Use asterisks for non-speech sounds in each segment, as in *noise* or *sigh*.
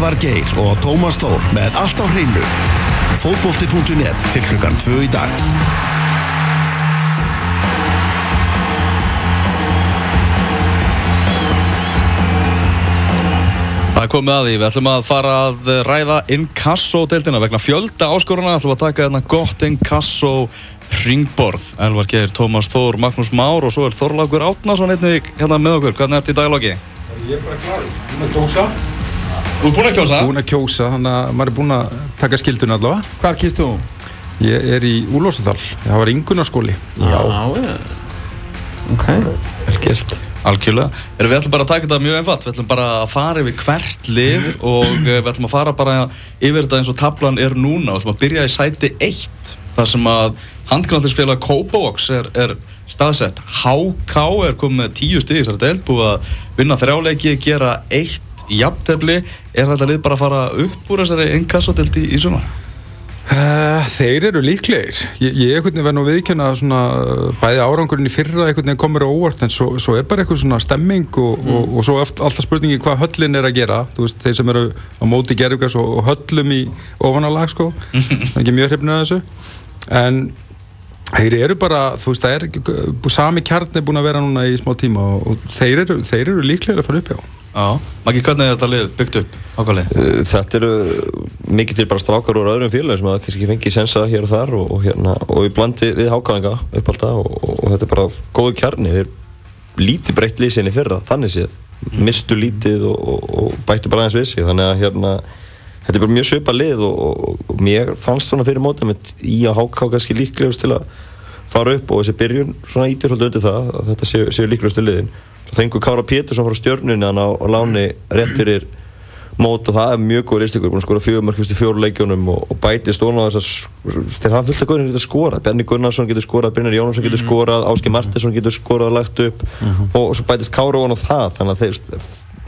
Elvar Geir og Tómas Tór með allt á hreinu. Fótbolti.net til klukkan 2 í dag. Það er komið að því, við ætlum að fara að ræða inkasso-deltina vegna fjölda áskoruna, ætlum að taka hérna gott inkasso ringborð Elvar Geir, Tómas Þór, Magnús Már og svo er Þorlákur Átnarsson einnig hérna með okkur, hvernig ert í daglogi? Ég er bara klar, búinn að kjósa Þú ert búinn að kjósa? Búinn að kjósa, þannig að maður er búinn að taka skildun allavega. Hvar kýrst þú? Ég er í Úlósadal, það var yngunarskóli. Já, já. Ok, vel gert. Algjörlega. Erum við ætlum bara að taka þetta mjög einfalt, við ætlum bara að fara yfir hvert lið og eh, við ætlum að fara bara yfir þetta eins og tablan er núna. Við ætlum að byrja í sæti 1, þar sem að handkvæmlega Kópavox er, er staðsett. HK er komið með 10 stíðis, það er delt búið að vinna þrjáleiki, gera 1 jafntefni, er þetta lið bara að fara upp úr þessari innkassatildi í sumar? Eh, þeir eru líklegir. Ég, ég einhvern veginn verði nú viðkjöna að eh, bæði árangurinn í fyrra einhvern veginn komur á óvart en svo, svo er bara eitthvað svona stemming og, mm. og, og svo alltaf spurningi hvað höllin er að gera. Þú veist, þeir sem eru á móti gerðugars og, og höllum í ofanálag sko, *laughs* ekki mjög hrifnir að þessu. En þeir eru bara, þú veist, það er, sami kjarn er búin að vera núna í smá tíma og þeir eru, þeir eru líklegir að fara upp hjá. Maggi, hvernig er þetta lið byggt upp? Ákvæmlega? Uh, þetta eru mikið til bara strákar úr öðrum félagum sem að kannski fengi sensa hér og þar og, og hérna og í bland við, hákáðinga upp alltaf og, og þetta er bara góðu kjarni. Þeir lítið breytt lísinni fyrra þannig séð, mm. mistu lítið og, og bættu bara aðeins við sig. Þannig að hérna þetta er bara mjög söpa lið og mér fannst svona fyrir mótum í að háká kannski líklegust til að fara upp og þessi byrjun svona ítir svolítið undir það að þetta séu, séu líklegustu liðin fengur Kára Pétursson frá stjörnunni hann á, á láni rétt fyrir mót og það er mjög góð listikur, búin að skora fjögumörkvist í fjóru leikjónum og, og bæti stóna á þess að þeir hafa fullt af góðin að skora Benny Gunnarsson getur skorað, Brynjar Jónsson getur mhm. skorað Áski Martinsson getur skorað og lagt upp uh mhm. -huh. og, og svo bætist Kára ofan á það þannig að þeir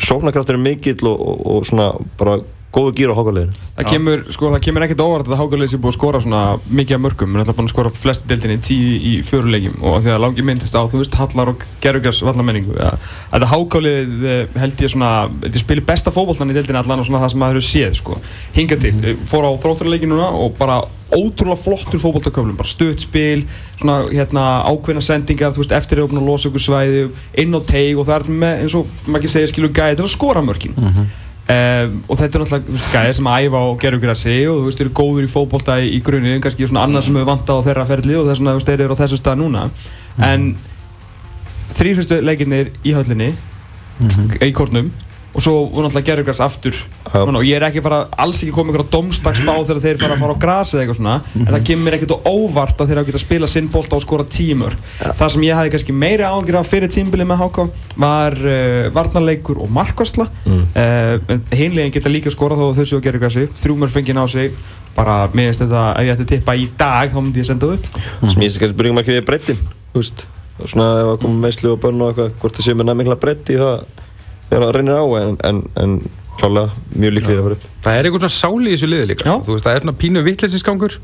sóknarkraftur er mikill og, og svona bara góðu gýr á hákarleginu. Það kemur, sko, það kemur ekkert óvart að hákarlegin sé búið að skora svona mikið af mörgum, en það er búin að skora flestu deildinni tíu í fjörulegjum og því að langi myndist á, þú veist, Hallar og Gerugars vallamenningu. Þetta hákarlegið eh, held ég svona, þetta spilir besta fókbóltan í deildinni allan og svona það sem maður hefur séð, sko. Hinga til, eh, fór á þrótturlegin núna og bara ótrúlega flottur fókbóltaköflum, bara stuðspil, svona hérna ákveðna sendingar, þú veist, eftiröfn og losaukursvæði, inn á teig og það er með, eins og maður ekki segja, skilur gæði til að skora mörgin. Mm -hmm. Um, og þetta er náttúrulega gæðir sem æfa og gera ykkur að segja og þú veist, eru góður í fókbólta í, í grunninn, kannski svona annað sem hefur vantað á þeirra ferli og þess vegna þeir eru á þessu stað núna mm. en þrýrfyrstu leikinnir í höllinni mm -hmm. í kórnum og svo voru náttúrulega gerðugræs aftur ja. og ég er ekki fara, alls ekki komið ykkur á domstagsbá þegar þeir fara að fara á græs eða eitthvað svona mm -hmm. en það mhm. kemur ekkert á óvart að þeir hafa getið að spila sinn bólta og skora tímur ja. það sem ég hafi kannski meiri áhengjur af fyrir tímbilið með HK var uh, varnarleikur og markværsla mm. uh, hinlegin geta líka skora þó þau séu að gerðugræsi þrjúmur fengið ná sig bara meðist þetta ef ég ætti að tippa í dag þá myndi ég senda það upp sko. mm -hmm. Þegar það reynir á en, en, en klálega mjög líklega að vera upp. Það er einhvern svona sáli í þessu liði líka. Já. Þú veist, það er svona pínu vittlesinnsgangur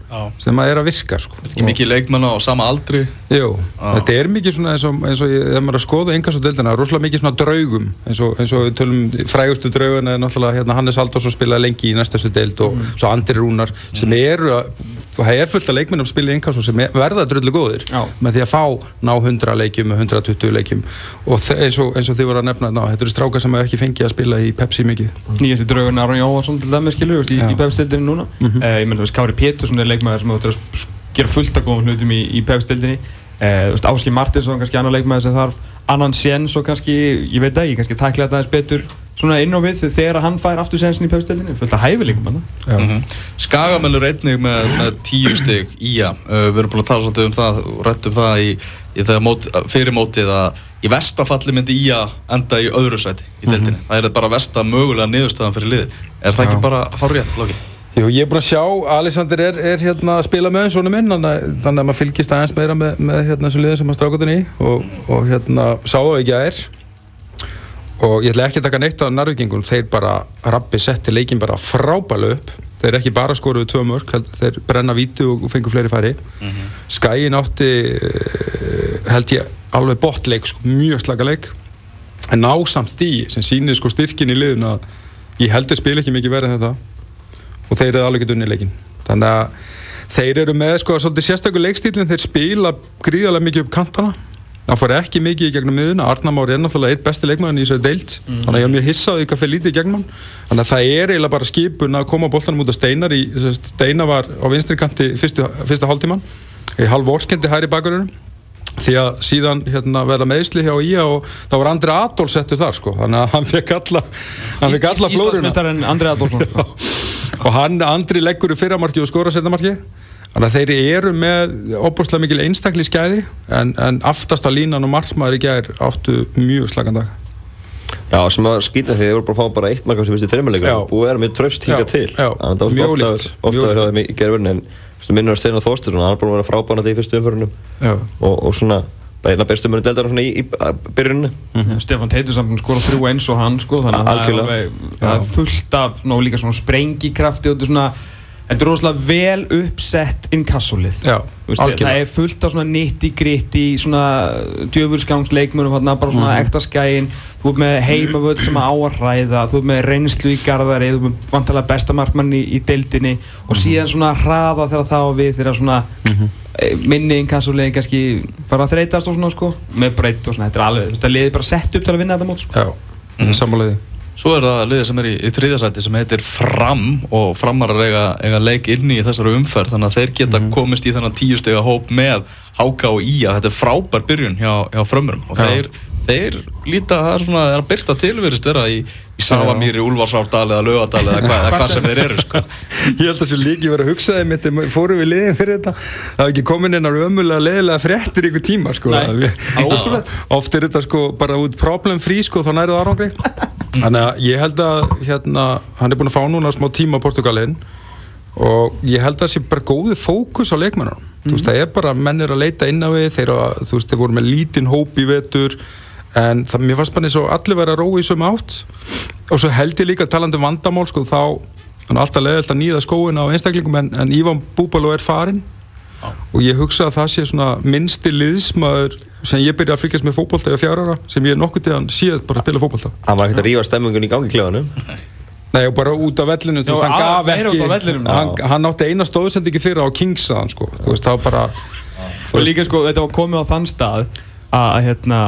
sem maður er að virka. Sko. Þetta er ekki mikið leikmann á sama aldri. Jú, þetta er mikið svona eins og, eins og þegar maður er að skoða yngas og dildina, rosalega mikið svona draugum eins og, eins og við tölum frægustu drauguna er náttúrulega hérna, Hannes Haldarsson spilaði lengi í næstastu dild og mm. svo Andri Rúnar sem mm. eru að og það er fullt af leikmennum að spila í innkásum sem verða dröllu góðir Já. með því að fá ná 100 leikjum og 120 leikjum. Og eins og, eins og þið voru að nefna ná, þetta eru strákar sem hefur ekki fengið að spila í Pepsi mikið. Nýjasti draugun Aron Jóhansson til dæmis skilur í, í Pepsi-stildinni núna. Mm -hmm. eh, ég menn Kári Pétursson er leikmæður sem þú gera fullt af góðum hlutum í, í Pepsi-stildinni eh, Áski Martinsson kannski annar leikmæður sem þarf. Annan séns og kannski, ég veit ekki, kannski takla þetta eins betur svona inn á við þegar hann fær aftur sensin í pöfstöldinu, fullt að hæfi líka manna mm -hmm. Skagamellur einnig með, með tíu stygg í að uh, við erum búin að tala svolítið um það og rættum það í, í mót, fyrirmótið að í vestafalli myndi í að enda í öðru sæti í deildinu, mm -hmm. það er bara vesta mögulega niðurstöðan fyrir liði, er það Já. ekki bara hárjætt lóki? Jú, ég er búin að sjá, Alexander er, er hérna að spila með svona minn, þannig að maður fylgist aðeins meira með, með hérna þessu liðin sem maður strákotinn í og, og hérna sá það ekki að er og ég ætla ekki að taka neitt á narvikingum þeir bara rappi setti leikin bara frábælu upp. Þeir ekki bara skoruðu tvö mörg þeir brenna vítu og fengur fleiri færi. Mm -hmm. Skæin átti eh, held ég alveg botleik sko, mjög slaka leik en násamt stíi sem sýnir sko styrkin í liðun að ég held þeir spila ekki mikið verið þetta. Og þeir eru alveg ekki unni leikin þannig að þeir eru með sko svolítið sérstaklega leikstílinn þeir spila gríðarlega mikið upp kantana það fór ekki mikið í gegnum miðuna Arnar Már er náttúrulega eitt besti leikmaðurinn í þessu deilt þannig að ég er mjög hissaði hvað fyrir lítið í gegnum þannig að það er eiginlega bara skipun að koma boltanum út af Steinar í, Steinar var á vinstri kanti fyrstu, fyrsta hálftíman í halv vorkendi hæri bakurinn því að síðan hérna, verða meðsli hjá Ía og þá var Andri Adolf settur þar sko. Þannig að hann fekk alla alla flóruna. Íslandsmeistarinn Andri Adolfsson. *laughs* Og hann, Andri leggur í fyrramarki og skora setnamarki þannig að þeir eru með óbúslega mikil einstakli skæði en, en aftast á línan og markmaður í gær áttu mjög slagan dag. Já, sem að skýta því að þið voru bara að fá bara eitt mark á þessu fyrstu þreymalegur Já. og vera með tröst Já, hingað til. Já, að það mjög var ofta, ofta hjá þeim í gerðverðin en minnur að Steinar Þórstur hann er búin að vera frábæna þetta í fyrstu umförunum Já. og, og svona, bara eina bestu mörgum deildar svona í, í, í byrjuninu Mhm. Stefan Teitur samt skora þrjú eins og hann sko, þannig að það er, það er fullt af ná, líka svona sprengikrafti og þetta er svona þetta er rosalega vel uppsett inkassolið Já, veist, það algjörlega. er fullt af svona nitti gritti svona djöfurskangsleikmönum þarna, bara svona Mhm. ekta skæin þú ert með heimavöld sem að ræða þú ert með reynslu í garðari þú ert með vantalega bestamarkmann í, í deildinni og Mhm. síðan svona hraða þegar það á við þegar svona mm minni inkassolegin kannski fara að þreytast og svona sko með breytt og svona, þetta er alveg, það liði bara sett upp til að vinna þetta mót sko Já, mm. Svo er það liðið sem er í, í þriðasæti sem heitir Fram og Framarar eiga, eiga leik inni í þessari umferð. Þannig að þeir geta komist í þennan tíu stega hóp með Háka og Ía þetta er frábær byrjun hjá, hjá frömmurum. Og þeir, þeir líta það er svona er að byrta tilverist vera í, í Savamýri, Úlfarsárdal eða Laugadal eða hvað, eða hvað sem þeir eru *laughs* sko. Ég held að svo líki verið að hugsa þeim þetta fórum við liðin fyrir þetta það hefði ekki komin á ömulega leðilega fréttir ykkur tíma sko. Nei, Það- það er ótrúlegt. Oft er þetta sko bara út problem free sko þá nærið árangri *laughs* Þannig að ég held að hérna, hann er búinn að fá núna smá tíma á Portugalin og ég held að það sé bara góðu fókus á leikmennunum þú veist það er bara menn er að leita inn á við þeir, að, þú veist þeir voru með lítinn hóp í vetur en það, mér fannst bara eins og allir vera að róa í sömu átt. Og svo held ég líka talandi um vandamál sko þá þannig alltaf leðilt að nýða skóin á einstaklingum en, en Ívan Búbaló er farinn og ég hugsa að það sé svona minnsti liðsmaður sem ég byrja að fylgjast með fótbolta eða fjárara sem ég nokkuð til hann síðan bara spila fótbolta. Hann var ekkert að rífa stemmingun í gangi í klefanum? Nei, og bara út af vellinu, þú Já, veist, hann að- ekki af vellinum. hann, hann átti eina stóðsendingi fyrir á Kingsaðan, sko. Þú veist, það var bara og líka sko, þetta var komið á þann stað að, að, hérna,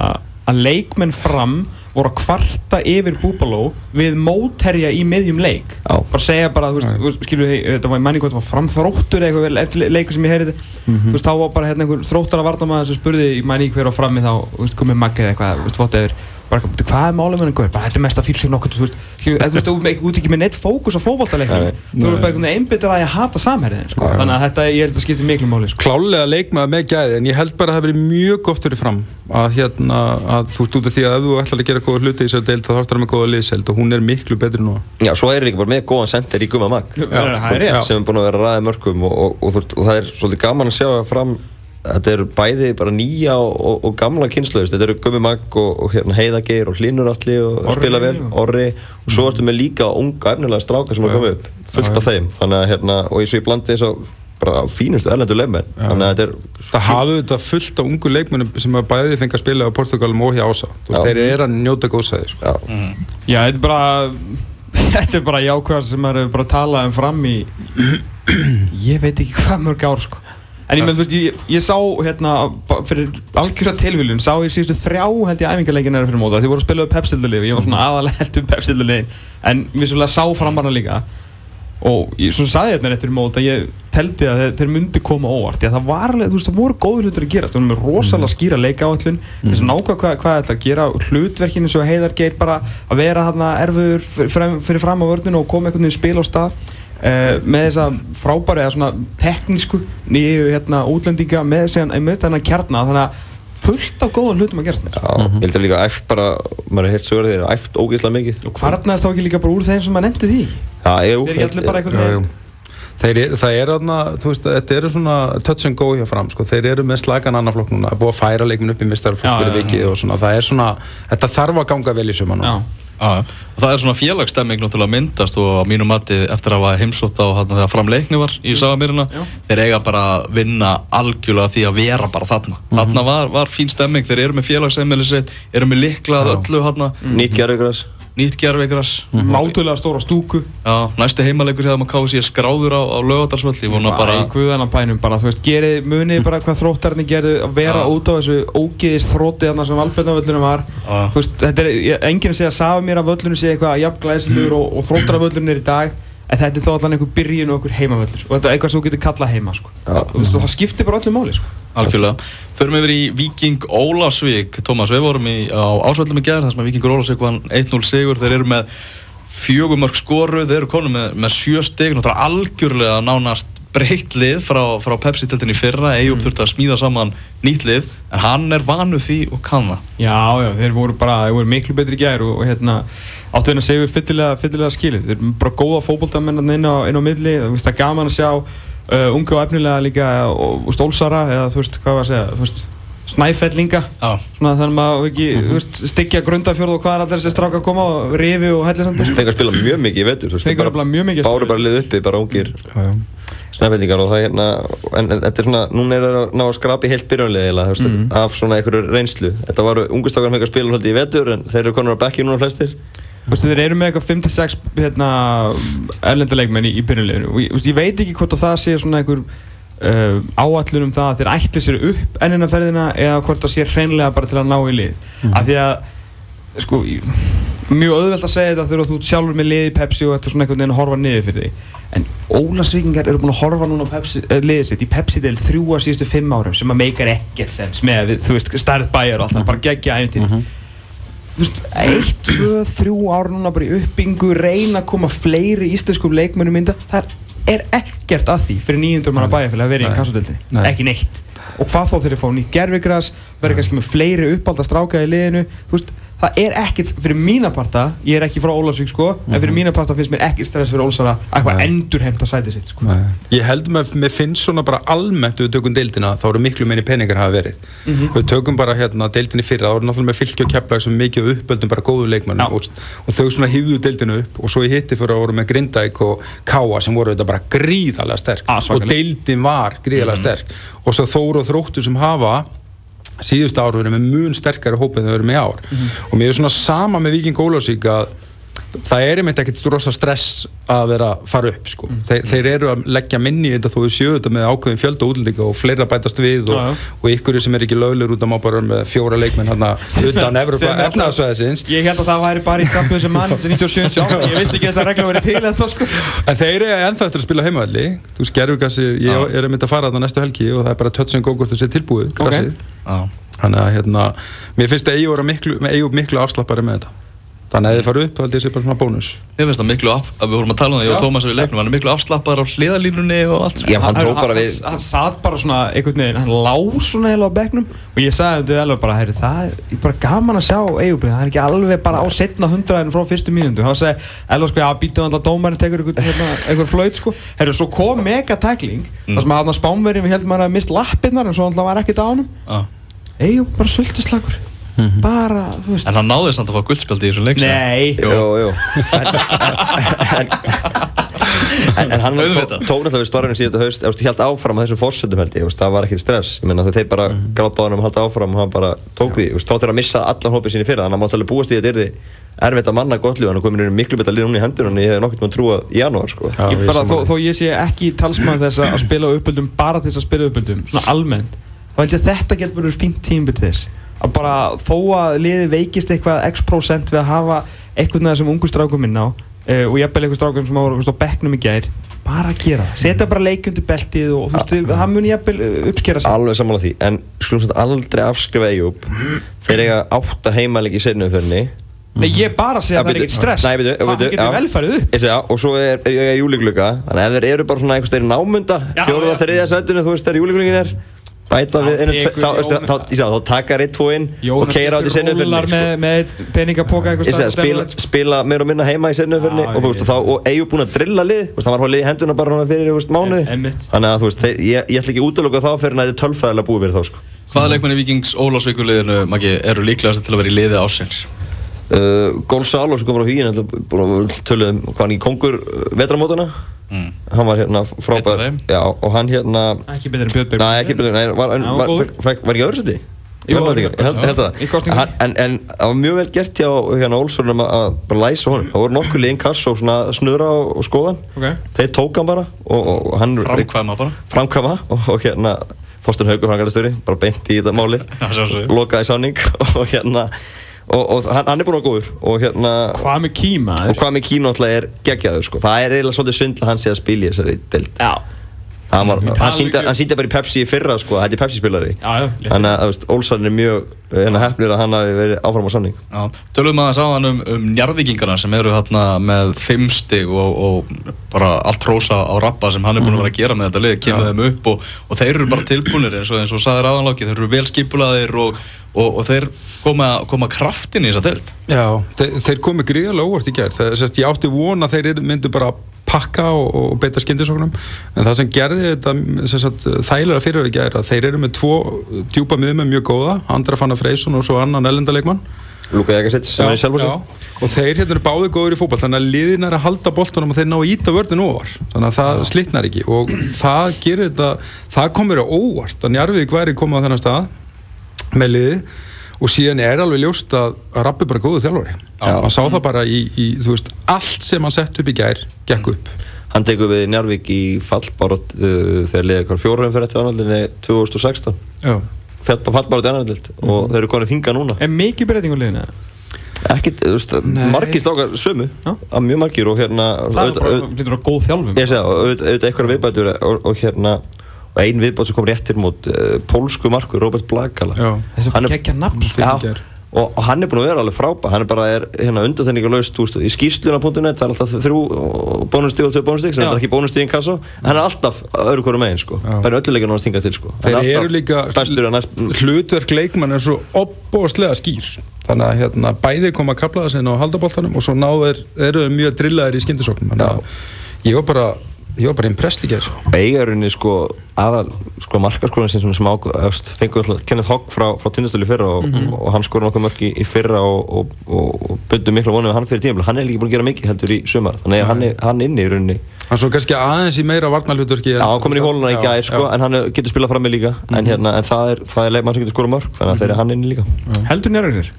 að leikmenn fram voru að kvarta yfir Búbaló við mótherja í miðjum leik. Já. bara segja bara, þú veist, við þetta var í manni hvað, þetta var framþróttur eða eitthvað leikur sem ég heyrði. Þú veist, þá var bara hérna einhver þróttara varnamaður sem spurði í manni hver á frammi þá, þú veist, komið eða eitthvað, þú veist, vott eður bara, "Bíddu, hvað er málum með einhver, þetta er mesta fíl sem nokkuð, þú veist, þú veist, þú ert út ekki með neitt fókus á fótballtaleiknum Nei. þú eru bara einhvern veginn einbyttur að ég hata samherðin, sko, þannig að þetta, ég held að skipti miklu máli, sko. klálega leikmaður með gæði en ég held bara að það hafi verið mjög gott fyrir fram að hérna, að þú veist út af því að ef þú ætlar að gera góða hluti í þessari deild þá þarfst það með góða liðseld og hún er miklu betri nú Já, svo er líka bara með góðan sender í Gumma Mag. Er sem er búin að vera að ræða mörgum og, og, og, og það er svolítið gaman að sjá að fram þetta eru bæði bara nýja og, og, og gamla kynslu, þetta eru Gummi Mag og, og hérna, Heiðageir og Hlynur allir og Orri. spila vel, og- Orri. Og svo ertu með líka unga efnilega strákar sem er komið upp, fullt af þeim. Þannig að hérna, og eins og ég blandi þess að bara fínustu erlendu leifmenn þannig að þetta er það hafði þetta fullt á ungu leikmennum sem að bæði fengi að spila á Portugalum og hjá Ása þeir eru að njóta góðsæði sko. já, Já, þetta er bara *laughs* þetta er bara jákvæðar sem maður hefur bara talað um fram í ég veit ekki hvað mörg ár sko en ég, með, veist, ég, ég sá hérna fyrir algjörða tilvílun sá ég síðustu þrjá held ég æfingarleikin er fyrir móta því voru að spila upp pepsildalið ég var svona aðalega held upp pepsildalið en vissulega sá framarna líka. Og ég svona saði hérna eftir móta ég teldi að þeir, þeir myndi koma óvart það var veist, það voru góður hlutur að gerast það voru með rosalega skýra leika áallun þess að nákvæða hvað, hvað ætla að gera hlutverkinu svo heiðar geir bara að vera þarna erfur fyrir, fram- á vörðinu og koma einhvern veginn spil á stað uh, með þessa frábæri eða svona teknísku nýju hérna útlendinga með þessi með þennan kjarna þannig að fullt af góðan hlutum að gerast með já ég held að líka æft bara, maður er heilt sögur þeir eru æft ógeðslega mikið. Og hvarnaðist þá ekki líka bara úr þeim sem maður nefndi því? Já, jú, þeir allir bara veginn? jú. Þeir það er aðna, þú veist, þetta eru svona touch and go hjá fram, sko, þeir eru með slagan annarflokk núna, búið að færa leikminn upp í mistarflokk fyrir vikið og svona, það er svona, þetta þarf að ganga vel í suma Og það er svona félagsstemming náttúrulega myndast og á mínu mati eftir að hafa heimsótt á hann þegar framleikni var í Sagamirina þeir eiga bara að vinna algjörlega því að vera bara þarna. Þarna var, var fín stemming, þeir eru með félagsemmili sitt eru með likla að öllu hann nýtt gerðugræs nýtt gerveigras Mátulega stóra stúku. Já, næsti heimalegur hefðum að kási ég skráður á, á lögadarsvöld Ég vona bara í guðanabænum bara, þú veist, gerið, munið bara hvað þróttarni gerðu að vera Já. út á þessu ógeðist þrótti þarna sem Valbjörnavöllunum var. Já. Þú veist, þetta er, enginn að segja að safa mér af völlunum sé eitthvað jafn glæsilegur og, og þróttarvöllunum er í dag en þetta er þó allan einhver byrjun og einhver heimavöllur og þetta er eitthvað sem þú getur kallað heima sko. Þú veist, og það skiptir bara öllu máli sko. Algjörlega. Förum yfir í Viking Ólafsvík. Tómas, við vorum í, á ásvöldum í gerð, þar sem Vikingur Ólafsvík vann 1-0 sigur. Þeir eru með fjögumörk skoru, þeir eru konum með, með sjö stig. Náttúrulega algjörlega nánast breytt lið frá, frá Pepsi-teltinni fyrra. Eyjúb mm. þurfti að smíða saman nýtt lið, en hann er vanu því og kann það. Já, já, þeir voru bara, þeir voru miklu betri í gær og, og hérna áttu þeirna segur fyllilega, fyllilega skilið. Þeir eru bara góða fótboltamenn inn á, inn á milli, það er gaman að sjá uh, ungu og efnilega líka og og stólsara eða þú veist, hvað var að segja, þú veist, snæfellinga, Já. svona þannig að maður ekki, þú veist, styggja grundafjörð og hvað er allir þessi stráka að koma og rifi og Fengur að spila mjög mikið í vetur, þú veist, bara- nefnilega mjög mikið að Báru bara lið uppi, bara ungir Já, já. Snæfellningar og það er hérna, en, þetta er svona, núna er það að ná að skrapi þú veist, Mhm. af svona einhverju reynslu. Þetta varu ungustakar með að spila haldið í vetur en þeir eru konur á bekki núna flestir. Þú veist, þeir eru með eitthvað 5-6 hérna, erlendarleikmenn í, í byrjunleginu og ég, ég veit ekki hvort að það sé svona einhver uh, áallun um það að þeir ætli sér upp ennina ferðina eða hvort það sé hreinlega bara til að ná í lið af því að sko, mjög auðvelt að segja þetta þegar þú sjálfur með lið í Pepsi og þetta svona einhvern veginn að horfa niður fyrir þig. En Ólasvíkingar eru búin að horfa núna Pepsi, uh, liðið sitt í Pepsi-del þrjú að síðustu fimm árum sem að meikar ekkert sens með, þú veist, stærð bæjar og allt það, bara geggja æfintýri þú veist, eitt, tvö, þrjú ár núna bara í uppbyggingu, reyna að koma fleiri íslenskum leikmönnum mynda það er ekkert að því fyrir nýjundur manna bæjarfélag að vera í kassadeldinni, ekki neitt. Og hvað þá þeir fá nýtt gerfigras verður kannski með fleiri uppálda stráka í liðinu. Þú veist, það er ekkert fyrir mína parta, ég er ekki frá Ólasvík sko en fyrir mína parta finnst mér ekkert stress fyrir Ólsara að eitthvað Nei. endur heimta sætið sitt sko. Nei. Ég held með, mér finnst svona bara almennt við tökum deildina, þá eru miklu meiri peningar hafa verið. Við tökum bara hérna deildinni fyrir, þá eru náttúrulega með fylki og keplag sem mikið uppöldum bara góðu leikmannum og, og þau svona hýfðu deildinu upp og svo í hitti fyrir að voru með Grindæk og Káa sem voru þetta bara gríðarlega sterk. Ah, og deildin var gríðarlega sterk. Og svo Þór og Þróttur sem hafa síðustu áru verið með mun sterkari hóp en þau verið með ár. Og mér er svona sama með Viking Ólafsvík að það er einmitt ekkert rosa stress að vera að fara upp sko. Þe, þeir eru að leggja minni í þetta þó við séu þetta með ákveðin fjölda útlendinga og fleira bætast við og, já. og ykkur sem er ekki löglegur út að má bara vera með fjóra leikmenn hérna utan Evropa Sem efnaðsvæðisins Ég held að það væri bara í Champions sem mann sem 97 ég vissi ekki að þessar regla verið til en þá sko. En þeir eru ennþá eftir að spila heimavalli Þú veist, gerfugassi, ég er einmitt að fara þarna næstu helgi og það er bara touch and go hvort það sé tilbúið. Þannig að hérna, mér finnst að Eyjúb miklu, með Eyjúb miklu afslappari með þetta Þannig að þið fara upp, þá held ég sé bara svona bónus. Ég finnst það miklu af, að við vorum að tala um það, ég og Tómas við leiknum, hann er miklu afslappar á hliðalínunni og allt. Já, hann tók bara við, hann, hann satt bara svona einhvern veginn, hann lá svona heila á bekknum og ég sagði þetta alveg bara, herri, það er bara gaman að sjá Eyjúblið, það er ekki alveg bara á setna hundraðinu frá fyrstu mínundu, þá sagði Elva sko, já, býtum alltaf dómarinn tekur hérna, einhver að hann að hann en. Eyjúb bara þú veist, En hann náði samt að fá guldspjaldi í þessum leik. nei, jú, jú. En, en, en hann tók náttúrulega við storðinu síðustu haust, ég held áfram á þessum fórsöndum held ég, það var ekkert stress. Ég meina þeir bara mm. gráðbáðan um að halda áfram og hann bara tók því, þá þeir að missa allan hópið síni fyrir, þannig að hann mátt alveg búast í að þetta yrði erfitt að manna gott lið, hann er komin inn í miklu betra lið núna í hendur en ég hef nokkurt með að trúa í janúar, sko. Já, ég ég bara, þó, sammála. þó ég sé ekki talsmann þess að spila uppöldum bara þess að spila uppöldum, svona almennt þá held ég að þetta getur verið fínt tímbil til þess að bara þó að liði veikist eitthvað x prosent við að hafa eitthvað þessum ungu strákum inn á uh, og jafnvel eitthvað strákum sem voru á bekknum í gær bara að gera það, setja bara leikundi beltið og þú veist, það mun jafnvel uh, uppskera sig. Alveg sammála því, en skulum svona aldrei afskrifa Eyjúb þeir eiga átta heimalegi í seinum þörni Nei, ég bara segja að það er ekkert stress. Nei, bíddu, það getur já. velfærið upp? Ég segja, og svo er, er ég júligluga þannig að ef þeir eru bara svona einhvers bæta við einu, þá, þá, þá, þá, taka reitt tvo inn og keira át í segja, spila, spila meira og minna heima í Já, og, og, þá, og Eyjúb búinn að drilla lið hann var að liði henduna bara fyrir Einmitt. þannig að þú veist, þeir, ég, ég ætla ekki útlöka þá fyrir að þetta er tölfæðilega búið fyrir þá sko. Hvaða leikmenni Víkings Ólafsvíkuliðinu, Maggi, eru líklegast til að vera í liði ásins? uh, Gonzalo sem kom frá Hvíin töluðum hvað hann í kongur vetramótana Mm. hann var hérna frábær já, og hann hérna ekki betur en Björn Berg Nei, ekki byrjuð, nei, var, var, var, var, var ekki öðru seti? Jú, En, en það var mjög vel gert hjá hérna Olssonum að- að bara læsa honum. Það voru nokkuð liðin kass og svona snura og, og skoðan. Ok. Þeir tók hann bara og, og hann Framkvæma bara framkvæma og, og hérna Þorsten Haugur frangalastöri, bara beint í þetta sjálfsögðu. lokaði sáning *laughs* og hérna og, og hann, hann er búinn að góður og hérna Hvað með kíma? og hvað með kínu alltaf er geggjaður sko. það er eiginlega svolítið svindla hann sé að spila í þessari deild Já. Það hann, hann síndi bara í Pepsi í fyrra sko, þetta er Pepsi spilari þannig að Olsson er mjög hérna, hefnir að hann hafi verið áfram á samning. Já, tölum aðeins áðan um, um njarðvíkingarna sem eru hérna með fimm stig og, og bara allt rósa á rappa sem hann er búin að vera að gera með þetta lið, kemur þeim upp og, og þeir eru bara tilbúinir eins og, eins og sagðir aðanláki, þeir eru vel skipulaðir og, og, og þeir koma, koma kraftin í þessa deild. Já, þeir, þeir komi gríðarlega óvart í gerð það, ég átti von að þeir myndu bara pakka og, og beita skyndisóknum. En það sem gerði þetta þægilega fyrir í gerð að þeir eru með tvo djúpa miðum mjög góða Andra Fanna Freysson og svo annan elendaleikmann Luka Jægarsits er og þeir hérna eru báði góður í fótball þannig að liðin er að halda boltanum og þeir ná að íta vörðin ofar þannig að það slitnar ekki. Og það gerir þetta það komur á óvart að Njarvík væri komið á þennan stað með liði og síðan er alveg ljóst að, Rappi er bara góðu þjálfari. Maður sá það bara í, í þú veist, allt sem hann sett upp í gær gekk upp. Hann tekur við Njarvík í fallbarótt uh, þegar liðið hver fjórum fyrir eftir annaðlinni 2016 Já. fallbarótt í annaðlind og þeir eru konið þinga núna. Er mikið breyting á liðinu? ekkit, þú veist, margir stókar sömu að mjög margir og hérna Það er bara, góð þjálfum ég segja, auðvitað auðvitað eitthvað viðbætur og, og hérna og ein viðbæt sem kom réttir mót uh, pólsku markur, Robert Blakala. Hann er- geggja nafn sko. Og, hann er búin að vera alveg frábæð hann er bara er, hérna, undanþenningarlaust þú veist, í skýsluna.net það er alltaf þrjú bónustík og tvö bónustík sem er ekki bónustík en kassa hann er alltaf öðru hverju megin sko. Já. bara öllu leikinu hann stinga til sko. Hann þeir er eru alltaf líka bestur næst hlutverk leikmann er svo opbóðslega skýr. Þannig að hérna, bæði koma að kapla það sinna á haldaboltanum og svo náður eru þeir mjög drillaðir í að ég var bara ég var bara impressed í gerð eigarinni sko aðal sko markarskólan sem sem ágöðast fengur alltaf Kenneth Hogg frá, frá tindastölu fyrra og, og hann skorur nokkuð mörg í, í fyrra og, og, og, og byrdu miklu vonið við hann fyrir tíma hann er líka búin að gera mikið heldur í sumar þannig að hann er hann inni í rauninni. Hann svo kannski aðeins í meira varnalhutverki Já, hann komin í hóluna í gær sko, já. en hann er- getur spilað fram með líka. En, hérna, en það er, það er leikmann sem getur skorað mörg þannig að þeir eru hann inni líka. Heldur njörður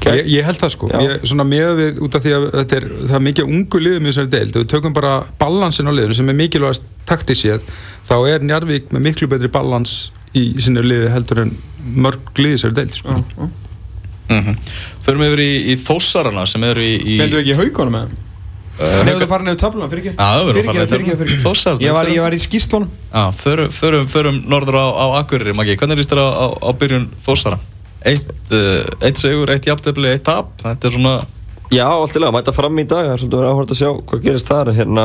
Ég, ég held það sko, ég, svona með við út af því að þetta er, það er mikið ungu liðum í þessari deild, ef við tökum bara balansin á liðinu sem er mikilvægast taktísið þá er Njarvík með miklu betri balans í sinni liði heldur en mörg liði í þessari deild sko. Mm Förum yfir í, í þósarana sem eru í... í Glendur ekki haugunum með það? Nefndu að fara nefnir töfluna, fyrir ekki? Já, það verður að fara fyrir ekki Þósararnir, Ég var, ég var í skýstlunum Já, förum, förum, förum norður á, á Akureyri, Maggi. Hvernig líst þér á, á, á byrjun Þórsara? Eitt, uh, eitt sigur, eitt jafntefli, eitt tap. Þetta er svona... Já, allt í lega, mæta fram í dag það er svolítið verið áhverð að sjá hvað gerist þar. Hérna,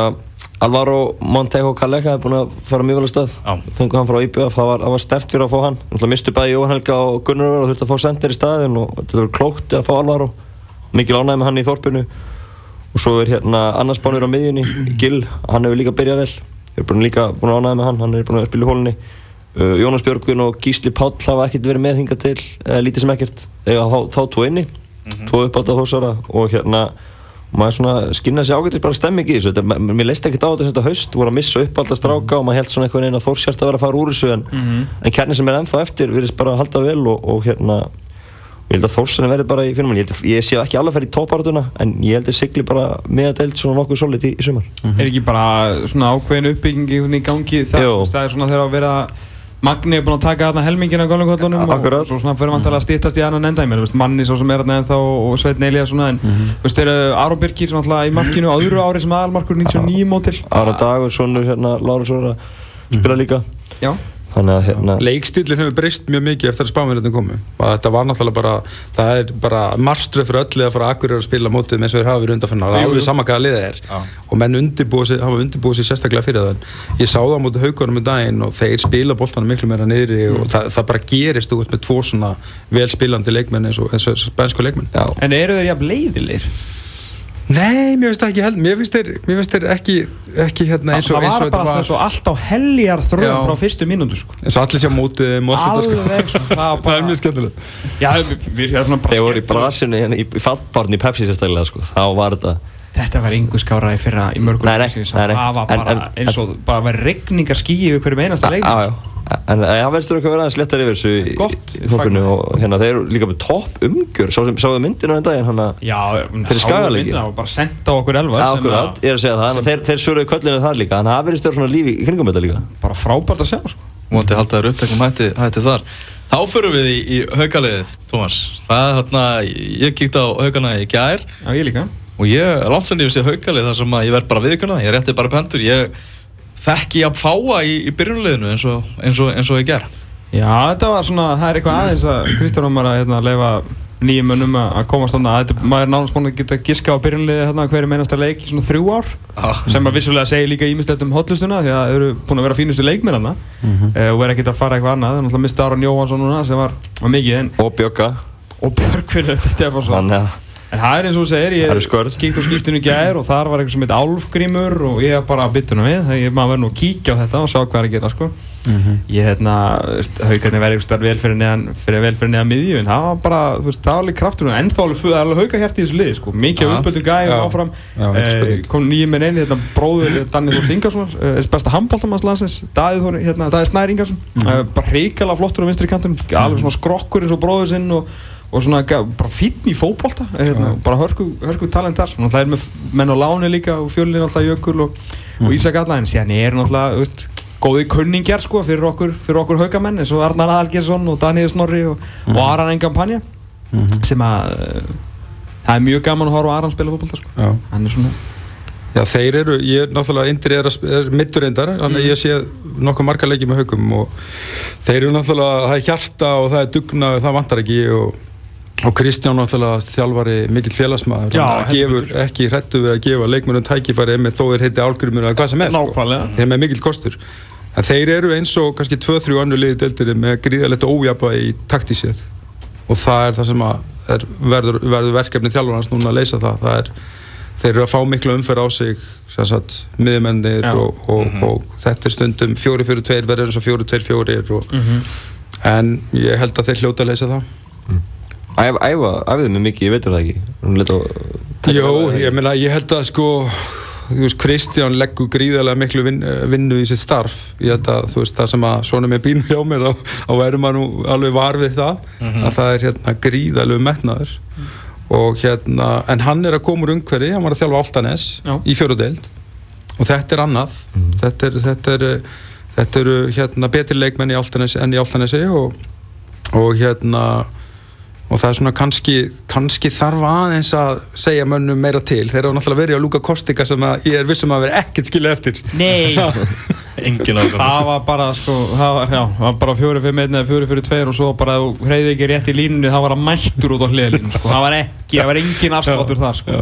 Alvaro Montejo Kaleka er búin að fara mjög vel að stað Já. fengu hann frá IBF, það var, var stert fyrir að fá hann. Náttúrulega mistu bæði Jóhann Helga og Gunnar og þurfti að fá sendir í staðin og þetta var klókt að fá Alvaro. Mikil ánægði með hann í þorpinu. Og svo er hérna annars bánur á miðjunni Gil, hann hefur líka byrjað vel. Er búin líka búin að ánægði með hann, hann er búin að spila í hólunni uh, Jónas Björgun og Gísli Páll hafa ekkert verið með hingað til uh, lítið sem ekkert, þegar þá, þá tvo inni tvo uppátt á þósara og hérna maður svona skynna sig ágættir bara stemming í þessu. Þetta, mér leist ekkert á þetta þetta haust voru að missa upp alltaf stráka og maður held svona einhvern veginn að Þórsjart að vera að fara úr þessu en, en kjarni sem er ennþá eftir virðist bara að halda vel og, og hérna ég held að Þórsan verði bara í finnum ég, ég sé ekki alveg að fara í tópartuna en ég held að sigli bara með að deilt svona nokkuð solid í, í sumar. Er ekki bara svona ákveðin uppbygging í gangi? Það, það er svona þegar að vera Magni er búinn að taka þarna helmingin af gólumkvöldunum og, og svo svona fyrir vantalega að stýttast í annan enda ég meina, þú veist, manni svo sem er þarna ennþá og Sveitn Elías svona en þú veist, þeir eru Aron Birkir svona alltaf í markinu á öðru ári sem aðalmarkur 99 mótil Ára Dagur, Sónur, hérna, Lára Sóra spila líka. Já, hérna Leikstílinn hefur breyst mjög mikið eftir að spámiðlutin komu. Og þetta var náttúrulega bara það er bara marströð fyrir öllu að fara akkur að spila mótið eins og þeir hafa verið undanfannar það er alveg jú. sama hvaða liðið er. Og menn undirbúið sig, hafa undirbúið sig sérstaklega fyrir það. Ég sá það á mótið haugunum um daginn og þeir spila boltanum miklu meira niðri Mm. og það, það bara gerist út með tvo svona vel spilandi leikmenn eins og, eins og spænsku leikmenn. Já, en eru þeir jafn leiðilegir? Nei, mér finnst það ekki held mér finnst þeir, mér finnst þeir ekki, ekki hérna eins og, það eins og var bara svona svo allt á heljar Já. þröðum frá fyrstu mínútu sko. eins og allir sé á mótið og þetta, Alveg sko, það var *laughs* það er mjög skemmtilegt Já, við, við erum svona bara þeir voru í brasinu hérna, í, í fattbarn í Pepsi sérstaklega sko. þá var þetta Þetta var yngu skára í fyrra í mörgum Nei, nei, leiksins. nei, nei. Það var En- bara eins og bara var regningar skýi yfir hverjum einasta leik Já, já. En það verður eitthvað að vera aðeins léttar yfir þessu í- fagna. og hérna þeir eru líka með topp umgjör sáðu myndinu en daginn hann að Já, Fyrir Skagaleiki? Það var bara sendt á okkur elvar sem akkurat, að- ég er að segja það, en þeir, þeir svöruðu kvöllinu þar líka. Þannig að það verður stöður svona lífi í kringum þetta líka. Bara frábært að segja sko. Móndi halda þér uppteknum hætti, hætti þar. Þá förum við í, í haugaliðið, Tómas. Það er hérna, ég kíkti á haugana í gær. Já, ég líka. Og ég, langt sem ég sé haugalið þar sem að ég verð bara viðkjörna ég rétti bara pendur, ég þekki að fáa í, í byrjunliðinu eins og, eins og, eins og ég ger Já, þetta var svona, það er eitthvað aðeins að Kristján Ómar að hérna, leifa nýjum mönnum að að komast þarna. Að þetta, maður er nánast búin að geta giska á byrjunliði hérna hverju meinasta leik í svona þrjú ár ah. sem að vissulega segja líka ímislegt um hotlustuna því að þeir eru búin að vera fínustu leikmir hana og vera ekkert að fara eitthvað annað, er náttúrulega mista Aron Jóhansson núna sem var, var mikið en og Bjögga og Björgvin þetta Stefánsson. Þannig að En það er eins og þú segir, ég kíkt á skýstinu í gær og þar var eitthvað sem heit Álfgrímur og ég bara bytti hana við, þegar maður verið nú að kíkja á þetta og sjá hvað er að gera sko. Ég hérna, haugarnir verið eitthvað vel fyrir neðan, neðan miðju en það var bara, þú veist, það var alveg kraftur. Og ennþá alveg, það er alveg hauga hérti í þessu liði sko, mikið Ja. af uppöldu gæði Já. áfram, Já, eh, kom nýjum minn einn, hérna bróður Danni Þór Ingarsson, eh, besta handbóltamannslandsins, Daði hérna, Daði Snær Ingarsson, eh, bara reykjala flottur á vinstri kantum, alveg svona skrokkur eins og bróður sinn og og svona bara fínn í fótbolta hérna, bara hörku, hörku talent þar. Náttúrulega er með menn á láni líka og fjölinn náttúrulega Jökul og, og Ísak Alla en síðan er náttúrulega veist, góði kunningjar sko fyrir okkur, fyrir okkur haugamenn eins og Arnar Aðalgjesson og Daniel Snorri og, og Aran Engan Panja sem að uh, það er mjög gaman að horfa Aran spila fótbolta sko. Hann er svona Já, þeir eru, ég er náttúrulega Indri er, er middur reyndar, þannig að ég sé nokkuð marga leiki með haugum og þeir eru náttúrulega, það er hjarta og það er dugna og það vantar ekki og, og Kristján náttúrulega þjálfari mikill félagsmaður, heldur gefur ekki hrættu við að gefa leikmennum tækifæri með þó þeir heiti álgrymur eða hvað sem er sko. Eru með mikill kostur. En þeir eru eins og kannski 2-3 annu liði deildir með gríðalegt ójapa í taktísið og það er það sem að er, verður, verður verkefni þjálfarnas núna að leysa það, það er þeir eru að fá miklu umferð á sig miðmennir og, og, og þetta er stundum 4-4-2 verður eins og 4-2-4 og, en ég held að þeir hljóta að leysa það æfðu mig mikið, ég veitur það ekki. Jó, ég meina, ég held að sko þú veist, Kristján leggur gríðarlega miklu vin, vinnu í sitt starf. Ég held að þú veist, það sem að svona með bínu hjá mér þá, verður maður nú alveg var við það að það er hérna gríðarlegu metnaður. Og hérna en hann er að koma úr umhverfi, hann var að þjálfa Altanes Já. í fjórudeild og þetta er annað. Þetta er, þetta er þetta eru hérna betri leikmenn í Altanesi enn í Altanesi og, og hérna og það er svona kannski, kannski þarf aðeins að segja mönnum meira til. Þeir eru náttúrulega verið á Luka Kostika sem að ég er vissum að vera ekkert skilja eftir. Nei. Engin ákvæm Það var bara sko, það var, já, það var bara 4-5-1 eða 4-4-2 og svo bara þú hreyði ekki rétt í línunni það var að mættur út á hliðalínu sko. það var ekki, það var engin afsláttur þar sko.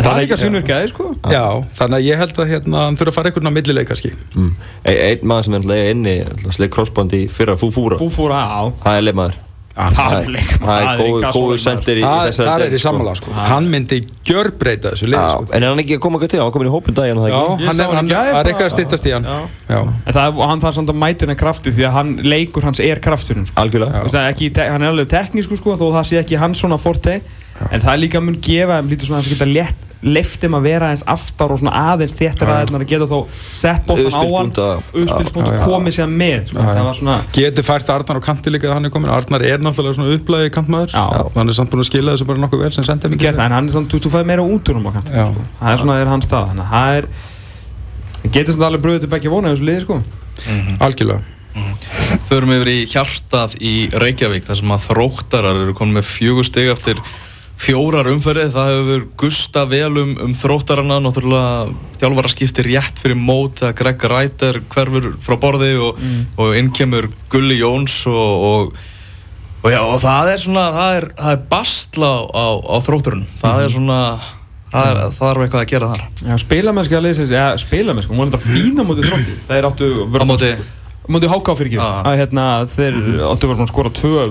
En það er líka svinnvirkjaði sko. Já, þannig að ég held að hérna, hann þurfa að fara einhvern á millileik kannski. Mm. E- Einn maður sem er alltaf inni Sleik crossband í fyrra Fúfúra. Fúfúra á Það er leikmaður. Það Það er svoleiðis sendir í Það þessari það er í sammála sko. hann myndi gjörbreyta þessu liði Já, sko. En er hann ekki að koma eitthvað til? Hann kom inn í hópin daginn, Já, ekki? Hann er, hann hann, er eitthvað að styttast í hann Já. Já. En það, og hann þarf samt að mæti hennar krafti því að hann, leikur hans er krafturinn sko. Ekki, hann er alveg teknísku sko, þó það sé ekki hans svona forte en það líka mun gefa lítur svona að það geta létt leiftum að vera eins aftar og svona aðeins þéttir aðeins að geta þó sett bóttan á hann Já, og komið sér með sko. Svona getur fært Arnar á kanti líka þegar hann er komin Arnar er náttúrulega svona upplæði kantmaður. Hann er samt búin að skila þessu bara nokkuð vel sem sendið það, en hann er svona, þú veist, þú fæði meira út úr um á kant Já. sko. það er svona er hans stað þannig að það er það getur svona alveg bröðið til begge vona í þessu liði sko. Algjörlega. Förum yfir í hjartað í Reykjavík þar sem að þróttarar eru konið með fjögur stig eftir fjórar umferðið. Það hefur gusta vel um, um þróttarana, náttúrulega þjálfara skiptir rétt fyrir mót að Greg Reiter hverfur frá borði og, og inn kemur Gulli Jóns og, og, og, já, og það er svona, það er, það er bastla á, á, á þrótturunum. Það er svona, það er, það er eitthvað að gera þar. Já, spilamennski að leysa ja, spilamennski, hún var þetta fína mútið þrótti þeir áttu Á móti, mútið háká fyrir ekki Já. að hérna, þeir áttu verið að skora tvö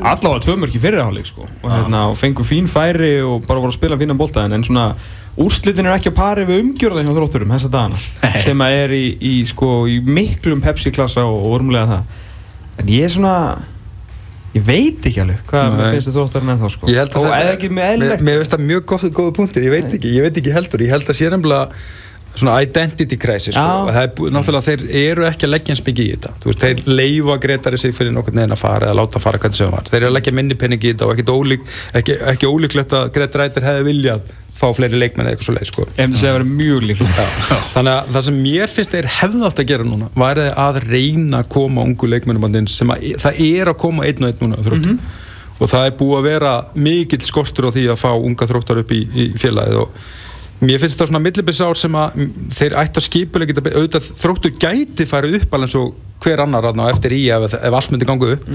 allavega tvö mörk í fyrirháleik sko. og, hérna, og fengu fín færi og bara voru að spila fínan bolta en, en svona úrslitin er ekki að pari við umgjörða hjá þrótturum þessa dagana Nei. sem að er í, í, sko, í miklum Pepsi klassa og, og ormlega það en ég er svona ég veit ekki alveg hvað finnst þið þróttarinn ennþá sko. Ég held að og eða ekki með Mér, eðlilegt mér finnst það mjög góð, góða punktir, ég veit ekki, ég veit ekki heldur, ég held að sé nefnilega svona identity crisis sko. Er náttúrulega þeir eru ekki að leggja eins mikið í þetta þú veist, þeir leifa Gretari sig fyrir nokkurn veginn að fara eða láta fara hvernig sem var þeir eru að leggja minni penning í þetta og ekki, ólík, ekki, ekki ólíklegt að Gretari Rættir hefði viljað fá fleiri leikmenn eða eitthvað svo leið sko. Ef það segja að vera mjög líklegt. þannig að það sem mér finnst þeir hefði átt að gera núna væri að reyna að koma ungu leikmennum sem að, það er að koma einn og einn núna þróttur og það er búið að vera mikill skortur á því að fá unga þróttar upp í, í félagið og mér finnst það svona millibissár sem að þeir ætti að skipulega geta auðvitað þróttur gæti farið upp alveg eins og hver annar þarna á eftir í ef, ef allt myndi ganga upp.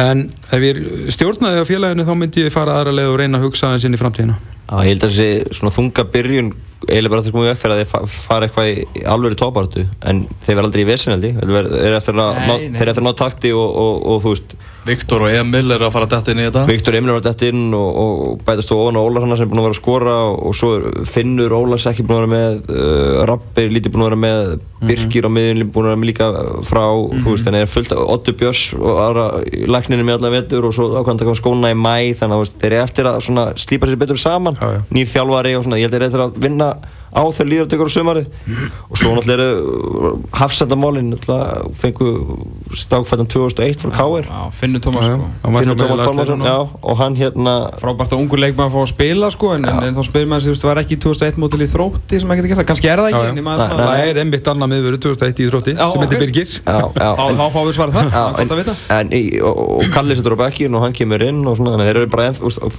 En ef ég stjórnaði á félaginu þá myndi ég fara aðra leið og reyna að hugsa aðeins inn í framtíðina. Já, ég held að þessi svona þunga byrjun eiginlega bara eftir komið upp fyrir að þeir fa- fara eitthvað í í alvöru tópartu en þeir verða aldrei í vesinaldi þeir eru eftir að ná, nei. þeir eru eftir að ná takti og, og, og þú veist. Viktor og Emil eru að fara að detta inn í þetta? Viktor Emil var dætt inn og, og bætast þú ofan á Ólar hann sem er búin að vera að skora og, og svo Finnur Ólars ekki búin að vera með uh, Rappi er lítið búin að vera með Birkir á miðjunni búin að vera með líka frá þú veist þannig er fullt af Otto Björns og aðra lækninu með alla vetur og svo ákvæmd að koma skóna í mæ þannig að þeir eru eftir að slípa sér betur saman Já, já. nýr þjálfari og svona ég held þeir eru eftir að vinna á þegar líður að tekur á sumarið. Og svo náttúrulega eru hafsendamálin náttúrulega fengu stákfættan 2001 frá K.R. Finnur Tómas sko. Finnur hjá Tómas Pálmarsson og hann hérna Frábært að ungur leikmann að fá að spila sko, en, en, en þá spyrir maður sig, þú veist, var ekki í 2001 mótil í þrótti sem að geta gert það, kannski er það ekki maður Það er einmitt annað miðveru 2001 í þrótti Já, sem heitir. Birgir. Já, já, Þá fáum við svarað það, það er og, Kalli setur á bekkin og hann kemur inn og svona, þeir eru bara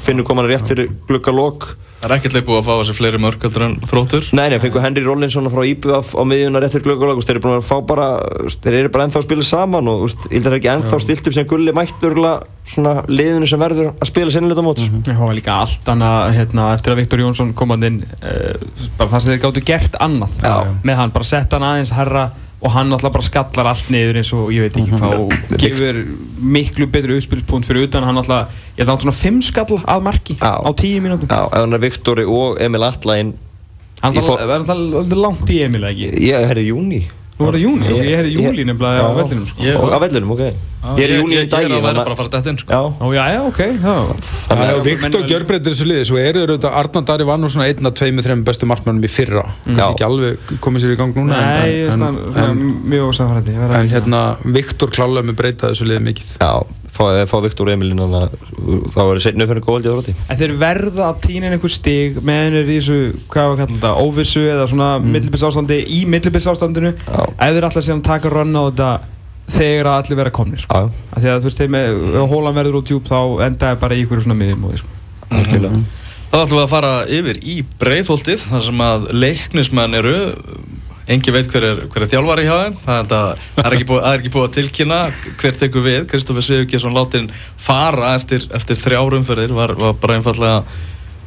finnur koma hann rétt fyrir gluggalok Það er ekkert leik búið að fá þessi fleiri mörg heldur en þróttur? Nei, nei, fengu Henry Rollinsson frá IBF á miðjuna rétt fyrir gluggalok úst, þeir eru búin að fá bara, þeir eru bara ennþá að spila saman og að það er ekki ennþá stilt upp sem Gulli mættur svona liðinu sem verður að spila sinnilega móts Það var líka allt annað hérna, eftir að Viktor Jónsson kom hann inn uh, bara það sem þeir gáttu gert annað Já. með hann, bara sett hann aðeins herra og hann alltaf bara skallar allt niður eins og ég veit ekki hvað og gefur miklu betri uppspilspunkt fyrir utan. Hann alltaf, ég held að hann svona fimm skall að marki á tíu mínútum. Já, ef hann er Viktori og Emil Atlainn hann var alltaf langt í Emil ekki? Ég herði júni nú var það júni, Ég- ég hefði júli nefnilega á vellinum sko. Ég- Og á vellinum, ok Ég er í júni um Ég er daginn að vera bara að fara að detta inn sko. Já, Ó, já, já, ok. Þannig að Viktor gjörbreytir þessu liði svo eru auðvitað Arnar Dari var nú svona einn af tveimur, þreim bestu markmannum í fyrra kannski Já. ekki alveg komið sér í gang núna Nei, ég en, en, en, mjög ósafrætti en hérna Viktor klálega með breyta þessu liði mikið já, fá, fá Viktor og Emil inn þannig að þá verður setni upp fyrir góðaldi á þrótti En þeir verða að týna inn einhver stig með hennir í þessu, hvað var að kalla þetta, óvissu eða svona mm. í millibilsástandinu Já. ef þeir alltaf síðan taka rönn á þetta þegar að allir vera komni sko. Já, Af Því að þú veist, þeir með, ef hólan verður út djúb þá endaði bara í einhverju svona miðjumóði sko. algjörlega Þá ætlum við að fara yfir í breiðholtið þar sem að leiknismenn eru engi veit hver er, hver er þjálfari hjá þeim. Það er, það er, ekki búið, það er ekki búið að tilkynna hver tekur við, Kristoffer Sigurgesson látin fara eftir, eftir þrjárumferðir var, var bara einfallega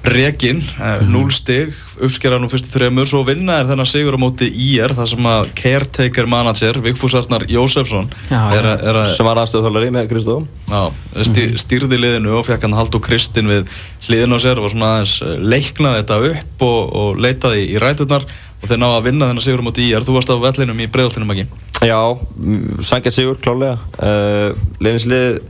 Rekin, mm. 0 stig, uppskera nú fyrstu þremur, svo vinna er þennan sigur á móti IR, þar sem að caretaker manager, Vigfús Arnar Jósefsson Já, er, að- er að sem var aðstöðuþjálfari með Kristóf Já, stý, stýrði liðinu og fekk hann Haldur Kristinn við hliðin á sér og svona aðeins eh, leiknaði þetta upp og, og leitaði í ræturnar og þeir náðu að vinna þennan sigur á IR. Þú varst á vellinum í breiðoltinum ekki? Já, sangjað sigur klálega uh, Lefinslið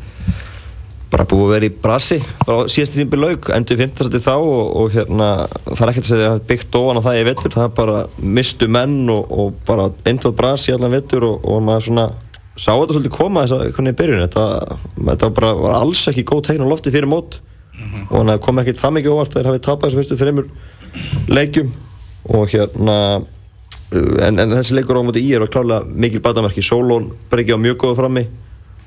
bara búið að vera í brasi bara síðast tímbi laug, endur 15. þá og, og hérna, það er ekkert að segja að byggt ofan á það í vettur, það er bara mistu menn og, og bara endur brasi allan vettur og, og maður svona sá þetta svolítið koma þess að hvernig í byrjun þetta, þetta bara var alls ekki góð tegn á lofti fyrir mót og þannig að kom ekkert það mikið óvart þegar hafið þessum fyrstu þreymur leikjum og hérna en, en þessi leikur á móti í er var klálega mikil batamerki. Solon Breki á mjög góðu frammi.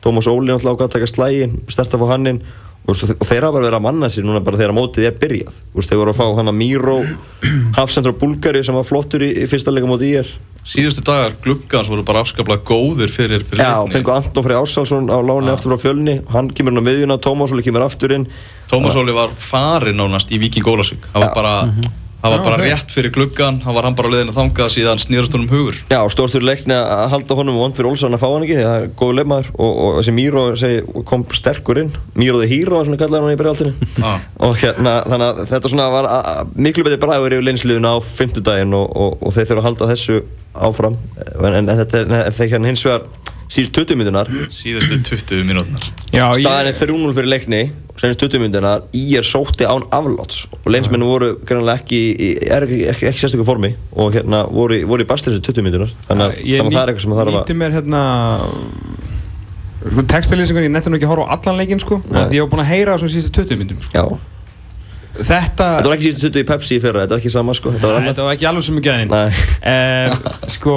Tómas Óli náttúrulega ákvað að taka slægin sterta fá hann inn og, og þeir hafa bara verið að manna sér núna bara þegar mótið er byrjað. Veist, þeir voru að fá hann að Míró *clears throat* Hafsend frá Búlgari sem var flottur í, í fyrsta leika móti í er. Síðustu dagar gluggans voru bara afskaplega góðir fyrir, fyrir Já, leikni. fengu Anton Frey Ársalsson á láni aftur frá fjölni. Hann kemur hann á miðjuna, Tómas Óli kemur aftur inn Tómas Óli var farinn nánast í Viking Ólasvík. Það var bara, það var bara rétt fyrir gluggan, hann var hann bara á leiðinu þangað síðan snýrast honum hugur. Já, stórtur leikni að halda honum og vond fyrir Olsson að fá hann ekki, það er góð leikmaður. Og, og þessi Míró kom sterkur inn. Míró the Hero, svona kallaði hann í bregaldinu Já. og hérna, þannig að þetta svona var a, a, miklu betri bræður yfir leinsliðuna á fimmtudaginn og, og, og þeir þurfa að halda þessu áfram. En, en, en þetta er þeir hérna hins vegar síðust 20 mínunar Síðustu 20 mínútunar. Já, staðan er 3-0 fyrir leikni senast 20 myndina í er sótti án afláts. Og leinsmennu voru greinlega ekki, í- er ekki, ekki, ekki sérstöku formi. Og hérna voru, voru í basli þessu 20 myndunar þannig að, Ég þannig að það er eitthvað sem það þarf að nýtti mér hérna sko, textilýsingun, ég netti nú ekki að horfa á allan leikinn sko, Nei. því ég var búinn að heyra á svona síðustu 20 myndum sko. Já, Þetta, þetta var ekki síðustu 20 í Pepsi í fyrra, þetta var ekki sama sko, þetta var annað. þetta var ekki alveg sem ekki aðeins Nei, Sko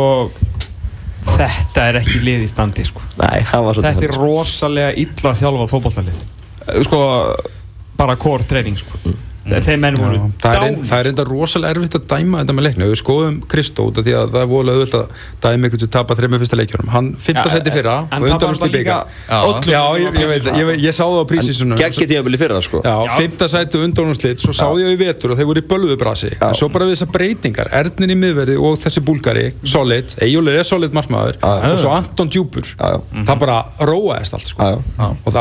Þetta er ekki lið í standi sko. nei, Þetta er rosalega illa þjálfað fótballtalið Sko, bara core training sko. Þeir menn voru það er, dánir, það er enda rosalega erfitt að dæma þetta með leikni ef við skoðum Kristó út af því að það er volið auðvitað að dæma einhvern til að tapa þreim með fyrsta leikjunum. Hann fymta Já, seti fyrra og það það í öllum Já, ég, á ég, veit, ég, veit- ég sá það á prísísunum. Geggið tímabili fyrra sko. Já, Já. fymta sæti undanúrslit, svo sá ég í vetur og þeir voru í bölvubrasi en svo bara við þessar breytingar, Ernir í miðverði og þessi búlgari, solid, Eyjólfur er solid markmaður Já, já. og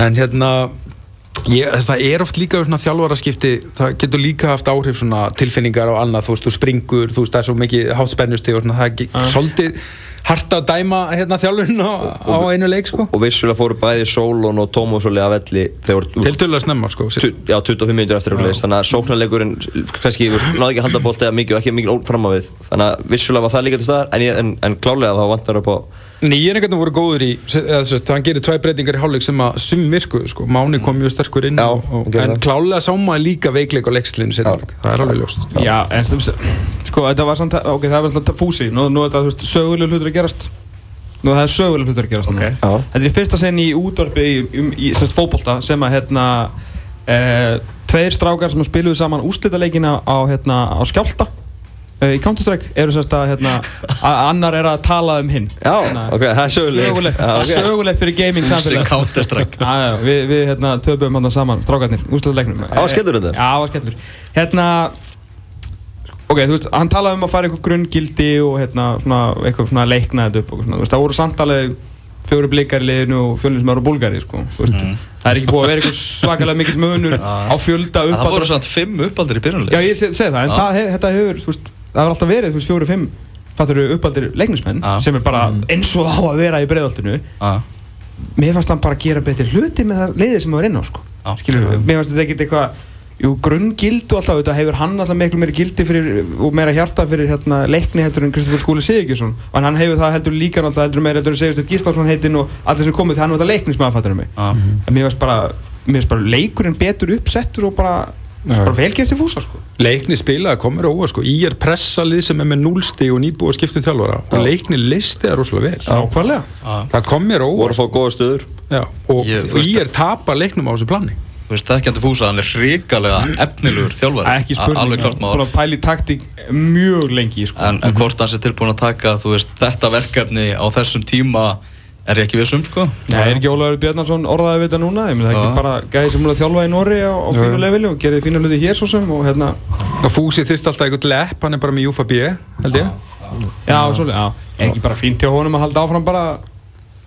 en hérna ég, það er oft líka svona þjálfaraskipti það getur líka haft áhrif svona tilfinningar og annað, þú veist, þú springur þú veist, það er svo mikið hátt spennusti og svona það er ekki svolítið hart að dæma hérna þjálfun á, á einu leik sko. Og vissulega fóru bæði Solon og Tómas Óli af velli voru tiltölulega snemma sko já, 25 minnir eftir og leist þannig að sóknarleikurinn kannski náði ekki að handa bólti eða mikið og ekki mikið fram á við þannig að vissulega var það líka til staðar en, en, en klálega þá vantar upp á Veginn voru góður í hann gerir tvæ breytingar í hálfleik sem að sum virkuðu sko, Máni kom mjög sterkur inn Já, og, og, en klálega sá maður líka veikleik á leikslinu Já. það er alveg ljóst Já, en stundum, sko, þetta var samt, ok, það var alltaf fúsi, nú, nú er þetta, söguleg hlutur að gerast Nú, það er söguleg hlutur að gerast núna. Ok. Já. Þetta er fyrsta senni í útvarpi í, um, í semst fótbolta sem að, hérna, eh, tveir strákar sem spiluðu saman úrslitaleikina á, hérna, á skjálta í Counter-Strike eru semst að, hérna, annar er að tala um hinn. Já, ok, það er sögulegt. Sögulegt, Já, fyrir gaming Þessi samfélag. Counter-Strike. Já, já, við, við hérna, töpum hann saman, strákarnir, úrslutaleiknum Það var skellur þetta? Já, það var skellur. Hérna, ok, þú veist, hann talaði um að fara eitthvað grunngildi og hérna, svona, eitthvað svona leikna þetta upp og svona, þú veist, það voru samtalið fjóru blikar í liðinu og fjölnir sem eru búlgari, sko, veist, það er ekki búið að vera eitthvað svakalega mikill munur *laughs* á fjölda Það voru uppaldur svona fimm uppaldir í Já, byrjunlega ég seg, segi það, en Já. það, hef, þetta hefur, veist, það hefur alltaf verið, fjóru, fimm fattur uppaldir leiknismenn Já. sem er bara eins og á að vera í breiðoltinu mér fannst hann bara gera betri hluti með það leiðir sem hann var inn á sko. Já. skilur við, mér fannst þetta ekkert eitthvað jú, grunngildu alltaf, þetta hefur hann alltaf miklu meiri gildi fyrir, og meira hjarta fyrir hérna, leikni heldur en Kristofur Skúli Sigurgjörsson og hann hefur það heldur líka alltaf heldur meira heldur en Sigursteinn Gíslason heitinn og allir sem komið, hann var þetta leiknis með aðfattur mig en mér fannst bara, bara leikurinn betur uppsettur og bara, bara velgert til fúsa sko. Leikni spilaði komur óvar sko. Í er pressalið sem er með núlsti og nýbúið skiptum þjálfara. Og leikni listi það rosalega vel. Nákvæmlega Það kom mér voru óvar að fá góða stöður. Já, og Ég- í er tapa leiknum á þessu plani Þú veist, þekkjandi fúsa, hann er hrikalega efnilegur þjálfari. Ekki spurning, að pæla í taktík mjög lengi sko. En, en hvort hann sé tilbúin að taka, þú veist, þetta verkefni á þessum tíma er ég ekki viss um, sko? Nei, er ekki Ólafur Bjarnarsson orðaði við þetta núna? Ég meina það er ekki bara gæði sem múið að þjálfa í Nóri á, á fínu leveli og gerði fínu hluti hér svo sem og hérna og Fúsi þyrst alltaf eitthvað lepp hann er bara með Júfa B held ég. Já, svo, já, er ekki bara fínt hjá honum að halda áfram bara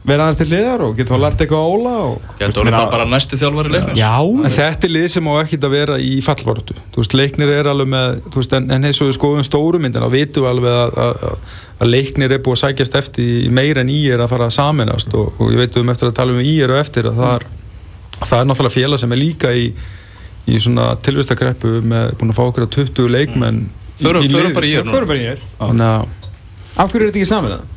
vera aðeins til hliðar og geta þá lært eitthvað á Óla og Getur orðið það bara næsti þjálfari leiknis Já, En þetta er lið sem á ekkert að vera í fallvartu Þú veist, leiknir er alveg með þú veist, en, en eins og við skoðum stórumyndin þá vitum við alveg að, að, að leiknir er búið að sækjast eftir í meira en í er að fara að saminast og, og ég veit um eftir að tala um í er og eftir að það er, það er náttúrulega félag sem er líka í, í svona tilvistakreppu með búin að fá okkur að 20 leikmenn í- Förum- í förum liði. bara í er. Að Af hverju er þetta ekki saman það?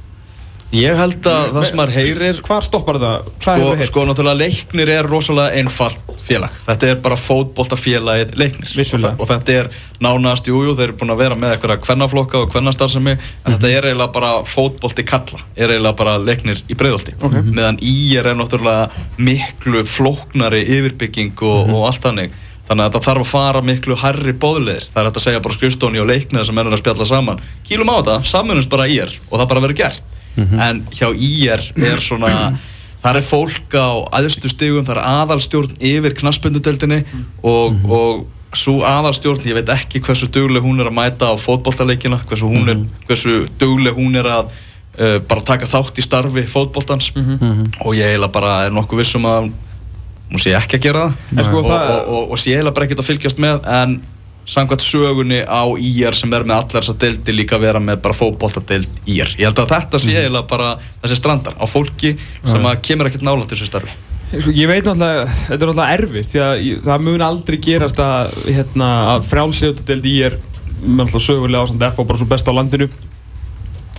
Ég held að það sem maður heyrir Hvar stoppar? Hvað Sko, sko náttúrulega leiknir er rosalega einfalt félag. Þetta er bara fótboltafélagið leiknir. Vissulega. og, þetta er nánast, jújú, jú, þeir eru búin að vera með eitthvað kvennaflokka og kvennastarfsemi en þetta er eiginlega bara fótbolti kalla er eiginlega bara leiknir í breiðolti Ok. meðan í er náttúrulega miklu flóknari yfirbygging og, og allt þannig. Þannig að þetta þarf að fara miklu hærri bóðleðir það er hægt að segja bara skrifstóni og leiknið sem ennur að spjalla saman. Kýlum á þetta, samanumst bara í er og það bara verður gert en hjá IR er svona það er fólk á aðstu stigum það er aðalstjórn yfir knaspindudeldinni og, og svo aðalstjórn, ég veit ekki hversu dugleg hún er að mæta á fótboltaleikina hversu, hún er, hversu dugleg hún er að uh, bara taka þátt í starfi fótboltans. Og ég eiginlega bara er nokkuð vissum að hún sé ekki að gera það. En sko, og, og, og, og sé eiginlega bara ekkert að fylgjast með en samkvæmt sögunni á IR sem er með allar þessar deildi líka vera með bara fótboltadeild IR ég held að þetta sé eiginlega bara þessi strandar á fólki sem að kemur ekkert nála til þessu starfi. Sko, ég veit náttúrulega, þetta er náttúrulega erfitt því að það mun aldrei gerast að, hérna, að frjálsíðutadeld í er með náttúrulega sögulega ásand F og bara svo best á landinu.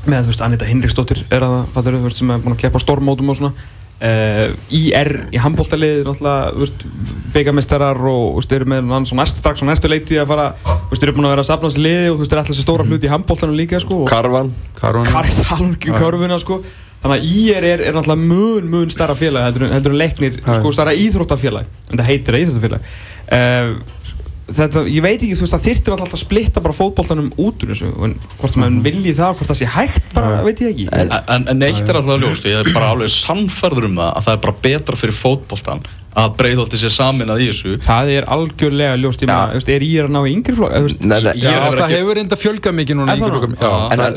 Með þú veist Anita Hinriksdóttir er að það, fattur sem er búin að keppa á stormótum og svona uh, IR í veist, byggamestarar og eru með hann svo næst strax á næstu leiktíð að fara, þú veist, eru búin að vera að safna þessi liði og þú veist, eru alltaf þessi stóra hluti í handbóltanum líka, sko og- Karvan. Karvan sko. Þannig að IR er, er náttúrulega mun mun starra félag heldur, en- leiknir sko starra íþróttafélag. En það heitir það íþróttafélag. Uh, þetta, ég veit ekki þú veist það þyrftir alltaf að splitta bara fótboltanum út úr þessu en hvort maður vilji það, hvort það sé hægt bara, veit ég ekki. En, en, en eitt er alltaf ljóst, ég er bara *clears throat* alveg sannfærður um það að það er bara betra fyrir fótboltan að breiðholti sér samin að í þessu. Það er algjörlega ljóst, ég meina, er IR að ná í yngri flokk, Ég er það ekki- hefur reynda fjölgað mikið núna í yngri flokkum.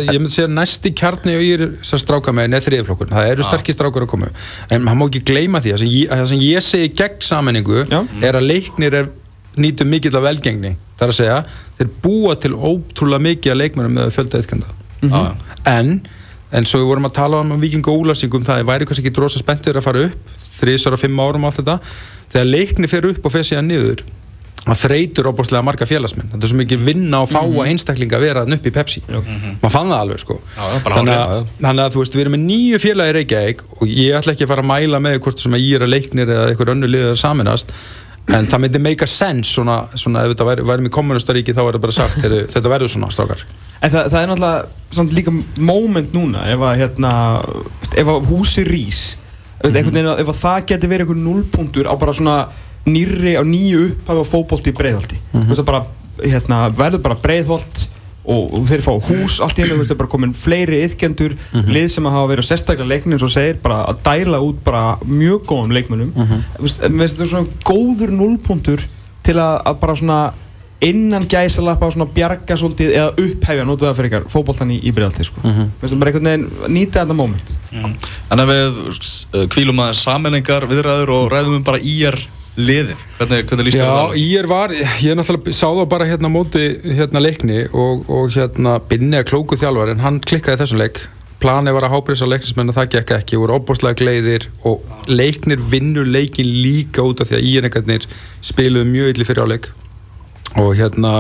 Ég myndi segja næsti kjarni og ég er að stráka með er þriðiflokkur. Það eru sterkir strákar að koma. En maður má ekki gleyma því að það sem ég, ég segi gegn sammenningu Já. er að leiknir er nýtu mikill af velgengni. Það er að segja, þeir búa til ótrúlega mikið að leikmennum með fjölda ytkanda. Já, En, en svo við vorum að tala um viking og úlasingum, það væri kannski ekki drosa spenntir að fara upp, þrísar og fimm árum og allt þetta, þegar leikni fer upp og fer síðan niður, það þreytur óbúrslega marga félagsmenn, þetta er svo mikið vinna og fáa einstaklinga að vera þarna upp í Pepsi. Maður fann það alveg sko. Já, þannig, að, þannig að þú veist, við erum með nýju félagi í Reykjavík og ég ætla ekki að fara að mæla með hvort sem að ég er að leiknir eða einhver önnu liðið að saminast en það myndi make a sense svona, svona ef þetta væri, væri með kommunastaríki þá er það bara sagt, heyrðu, *laughs* þetta verður svona strákar. En það, það er náttúrulega samt líka moment núna ef að hérna, ef að húsi einhvern veginn að ef að það geti verið einhver nullpunktur á bara svona nýrri á nýju upphafi á fótbolti í breiðholti. Mhm. þú veist að bara, hérna, verður bara breiðholt og, og þeir fá hús allt í hennu, þú veist, er bara komin fleiri yðkjendur, Mhm. lið sem að hafa verið sérstaklega leiknir eins og segir, bara að dæla út bara mjög góðum leikmönnum Mhm. þú veist, þetta svona góður nullpunktur til að, að bara svona innan gæsalappa og svona bjarga svolítið eða upphefja, notu það fyrir ykkar, fótboltan í, í breiðalti sko. Mhm. Mér finnst það bara einhvern veginn nýta þetta moment Mm. Þannig að við kvílum aðeins sammenningar, viðræður og ræðum um bara IR liðið. Hvernig, hvernig líst þér á Já, það? ég var, ég náttúrulega sá það bara hérna móti hérna leikni og, og hérna Binni að klóku þjálfar en hann klikkaði þessum leik planið var að hábrisa leiknismenn og það gekk ekki, voru óbúslega gleiðir og leiknir vinnur leikin líka út af því að íenningarnir spiluðu mjög illi fyrir áleik og hérna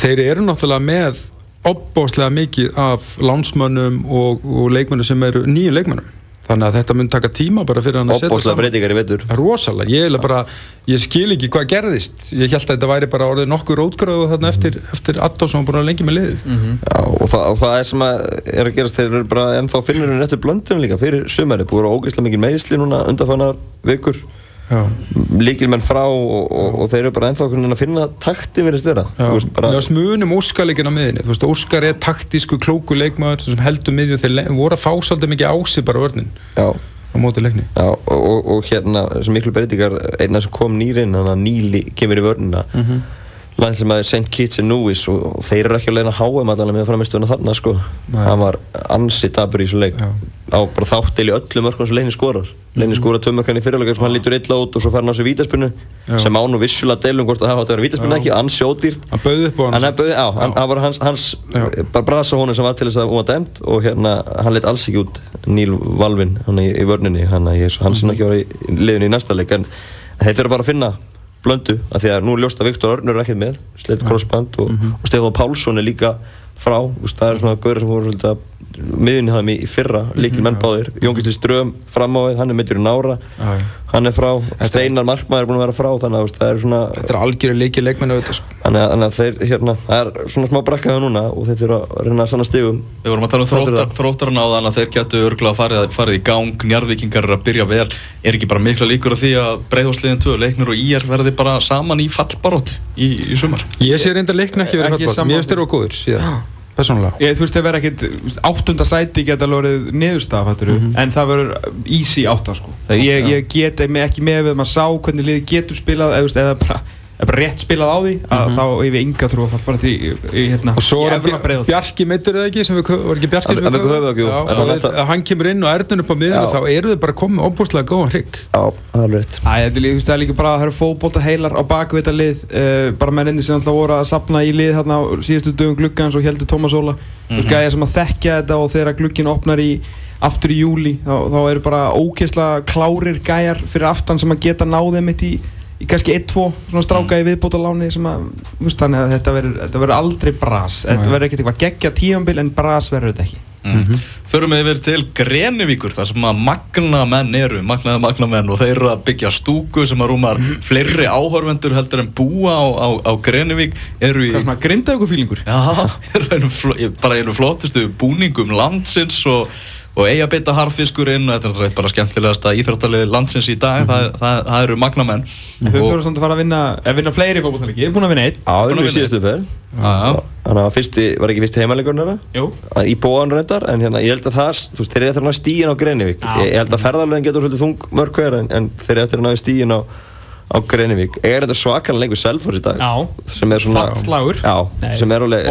þeir eru náttúrulega með óbúslega mikið af lánsmönnum og, og leikmönnum sem eru nýjum leikmönnum þannig að þetta mun taka tíma bara fyrir hann að setja Opbóðslega breytingar í vetur. Rosalega, ég, bara, ég skil ekki hvað gerðist. Ég held að þetta væri bara orðið nokkur ótgráðu þarna eftir, eftir Attó sem var búin að lengi með liðið. Já, og, það, og það er sem að er að gerast þeir eru bara ennþá finnur en eftir blöndunum líka. Fyrir sumari, búið að ógeðslega mikið meðsli núna undanfannar vikur líkilmenn frá og, og, og þeir eru bara ennþá að finna takti verið störa já. veist, bara, Mér varst munum Óskar leikin á miðinni þú veist, Óskar er taktísku klóku leikmaður sem heldur miðju þeir le- voru að fá svolítið mikið á sig bara vörnin já, á móti leikni já, og, og, og hérna sem miklu breytingar, einna sem kom nýrin hann að Níli kemur í vörnina mm. -hmm. Landslemaður St. Kitts and Nevis og, þeir eru ekki að leina HM allavega með framistöðuna þarna sko Nei. hann var ansi dabur í þessu leik Já. á bara þáttil í öllum mörgum sem Leini skorar Leini Mhm. skorar tömörkan í fyrirleika sem hann lítur illa út og svo fær hann á sig vítaspunnu sem án og vissulega deilum hvort að það átt að vera vítaspunnu Já. ekki, ansi ódýrt hann bauði upp á hann hann, var hans, hans bara brasa honum sem var til þess að hún var dæmt og hérna, hann leitt alls ekki út Níl Valvin, hann í, í vörninni hann, ég, hann Mhm. Ekki blöndu, af því að nú er ljóst að Viktor Örnur ekkert með, sleipt crossband og, Mhm. og Stefán Pálsson er líka frá, það er svona gauður sem voru svolítið að miðunni það í fyrra, líkil menn Mhm, já. báðir Jóngistur Ström fram á við, hann er mittur í nára já. hann er frá, Þetta- Steinar Markmaður er búin að vera frá þannig að það er svona þetta er algjörði leikið leikmenn auðvitað sko. Þannig að, þannig að þeir, hérna, það er svona smá brekka það núna og þeir þurfa að reyna að sanna stigum. Við vorum að tala um þróttar, það. þróttarinn á þann að þeir getur örgulega farið, farið í gang, njarðvikingar eru að byrja vel. Er ekki bara mikla líkur á því að breiðhólsliðin 2, leiknir *gasps* sumar? ég þú veist, það verður ekkert, þú áttunda sæti geta verið niðurstað, fattur en það verður easy átta, sko. ég, ég get ekki með við að maður sá hvernig liði getur spilað, eða, þú bara bara rétt spilað á því að þá hef ég enga trú að falla bara til í, í, hérna. Og svo er það. Bjarki meittur eða ekki, sem við, var ekki Bjarki sem við höfum hann kemur inn og Erdun upp á miðun Já. þá eru þau bara komið óbúslega góðan hrygg Já, það er rétt er það er líka bara að það eru fótbolta heilar á baku þetta lið uh, bara menninni sem alltaf voru að sapna í lið hérna á síðustu dögum gluggans og heldur Tómas Óla þú veist, gæja sem að þekkja þetta og þegar glugginn opnar í aftur í júli þá, þá eru bara ókeisla klárir gæjar fyrir aftan sem að geta náðið mitt í, í kannski 1-2 svona stráka í viðbótaláni sem að veist, þannig að þetta verður þetta verður aldrei bras. Þetta verður ekkert eitthvað geggja tíambil en bras verður þetta ekki. Mm. Förum við yfir til Grenivíkur þar sem að magnamenn eru, magnaða magnamenn og þeir eru að byggja stúku sem að rúmar fleiri áhorfendur heldur en búa á, á, á Grenivík. Eru í hvað svona grinda ykkur fílingur Já, *laughs* eru einu, bara einu flottustu búningum landsins og, og eiga beita harfiskurinn þetta er eitt bara skemmtilegasta íþróttalið landsins í dag, það, það, það eru magnamenn. Þau fyrir samt að fara að vinna, að vinna fleiri fótboltalegi, ég er búin að vinna einn. Já, að vinna. síðustu ferð. Já, já. Þannig að fyrsti, var ekki fyrsti heimalegurinn Jú, í bóðan reyndar, en hérna, ég held að það þú veist, þeir eru eftir að ná stíin á Greinivík ég, ég held að ferðarlegin getur svolítið þung mörg hver en, en þeir eru eftir að ná stíin á, á Greinivík er þetta svakalega lengur Selfoss í dag? Já. sem er svona Fallslagur. já, sem er alveg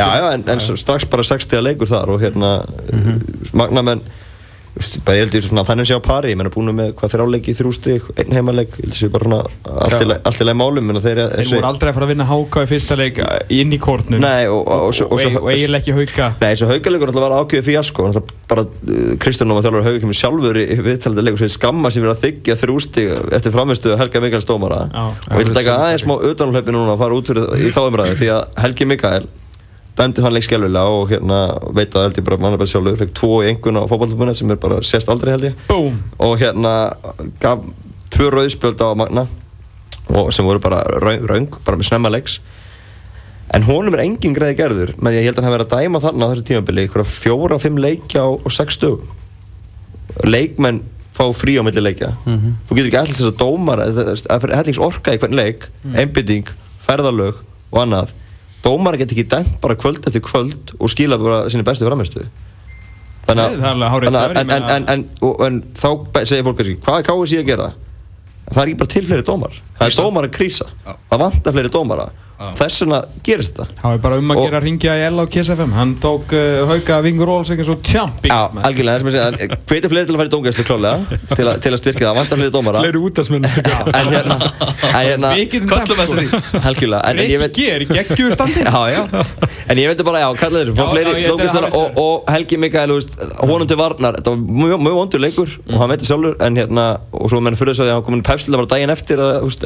já, já, en, en strax bara 60 leikur þar og hérna magnamenn þú veist, bara ég held ég svona þannig sé á pari, ég menna búin með hvað þrjáleiki, þrjú stig, einn heimaleik ég held sé bara svona allt í í lagi málum þeir, þeir voru aldrei að fara að vinna háka í fyrsta leik uh, inn í kórnum. Nei, og, og, og, og, eiginlega ekki hauka. Nei, þessu haugalegur alltaf var ákveðið fíasko alltaf bara uh, Kristján Nóma þjálfur hauga kemur sjálfur í viðtalandi leikur sem skamma sér fyrir að þykja þrjústi eftir framistu Helga Mikaels dómara. Já. og ég vil taka aðeins smá utanumhlaupi núna að fara út fyrir í þá umræðu því að Helgi Mikael dæmdi þann leik skjálfilega og hérna veit að held ég bara manna bara sjálfur fekk tvo í engun á fótballtabunni sem er bara sést aldrei held ég Búm og hérna gaf tvö rauðspjöld á Magna og sem voru bara raung, raung bara með snemma leiks en honum er engin greiði gerður með því að ég held að hann verið að dæma þarna á þessu tímabili ykkur fjóra, fimm leikja á, á sex dögum leikmenn fá frí á milli leikja þú getur ekki alltaf þess að dómar að fyrir hellings orka í hvern leik einbytting, ferðalög og annað dómar getur ekki dæmt bara kvöld eftir kvöld og skila bara sinni bestu framistu þannig að en, en, en, en, þá segir fólk kannski hvað er KSI að gera? Það er ekki bara til fleiri dómar það er dómar að krísa Já. það vantar fleiri dómara. Þess vegna gerist það Það var bara um að Og- gera að ringja í L á Kiss FM Hann tók uh, hauka Vingur Óls ekki svo tjamping Já, algjörlega, þess að segja, hvetur fleiri til að fara í dómgæslu klálega til, að- til að styrkja það, vantar fleiri dómara. Fleiri útastmenn en hérna, en hérna getum Köllum eftir því. algjörlega, en, en ég Rikki veit G er í geggjúi standi. Já, já, en ég veit bara, já, fá Já, fleiri já, ég- dómgæsluna þetta er og, og Helgi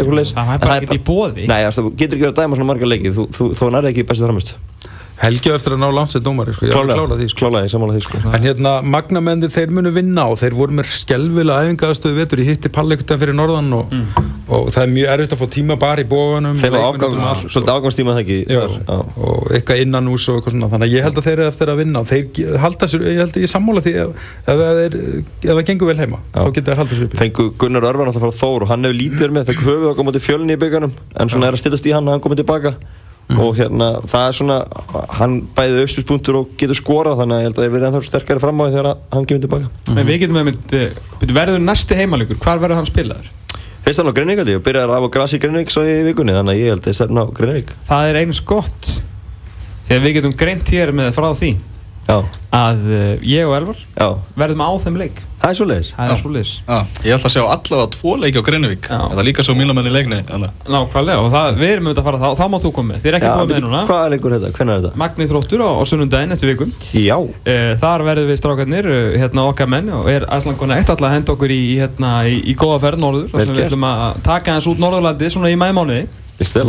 Í eitthvað leys. Það var bara ekkert í boði Nei, þú getur ekki að dæma svona marga leikið, þú, þú, þú nærði ekki bestu framist. Helgi á eftir að ná langt sem dómari sko. Er klála því sko. Því, sko. En hérna, magnamennir, þeir munu vinna og þeir voru með skelvilega æfingaðastöðu vetur. Ég hitti veginn fyrir norðan og, og það er mjög erfitt að fá tíma bara í og allt, svolítið afgangstíma það ekki. Já, þar, já. og eitthvað innan ús og eitthvað svona. Þannig að ég held að þeir eru eftir að vinna. Og þeir halda sér, ég held að ég sammála því ef, ef, þeir, ef það gengur vel heima Já. þá getur þeir haldið sér uppi. Fengu Gunnar Örvan alltaf frá Þór og hann hefur lítið verið með, fengu höfuð að koma til fjölni í byggarnum en svona er að stillast í hann að hann komið tilbaka. Og hérna það er svona hann bæði uppspilspunktur og getur skorað þannig að ég held að þeir verið ennþá sterkari fram á því þegar hann kemur tilbaka. En við getum með mynd Verður næsti heimalegur, hvar verður hann spilaður? Fyrst hann á ég og byrjaði af á grasi í Grinvík svo í vikunni þannig að ég held að ég stefna á Grinvík Það er eins gott Þegar við getum greint hér með frá því að uh, ég og Elvar já, verðum á þeim leik. Það er svo leiðis Það er svo Já, ég ætla að sjá allavega tvo leiki á Greinvík. Það er líka svo mínamenn í leikni Nákvæmlega og það, við erum auðvitað að fara þá, þá má þú koma með. Þið er ekki komið með núna. Hvað er leikur þetta? Hvernig er þetta? Magni þróttur á, á sunnundaginn eftir vikum Já, uh, Þar verðum við strákarnir, uh, hérna okkar menn og er Æsland Connect alltaf að henda okkur í, hérna, í, í góða ferð norður Vel þar sem við ætlum að taka hans út Norðurlandi svona í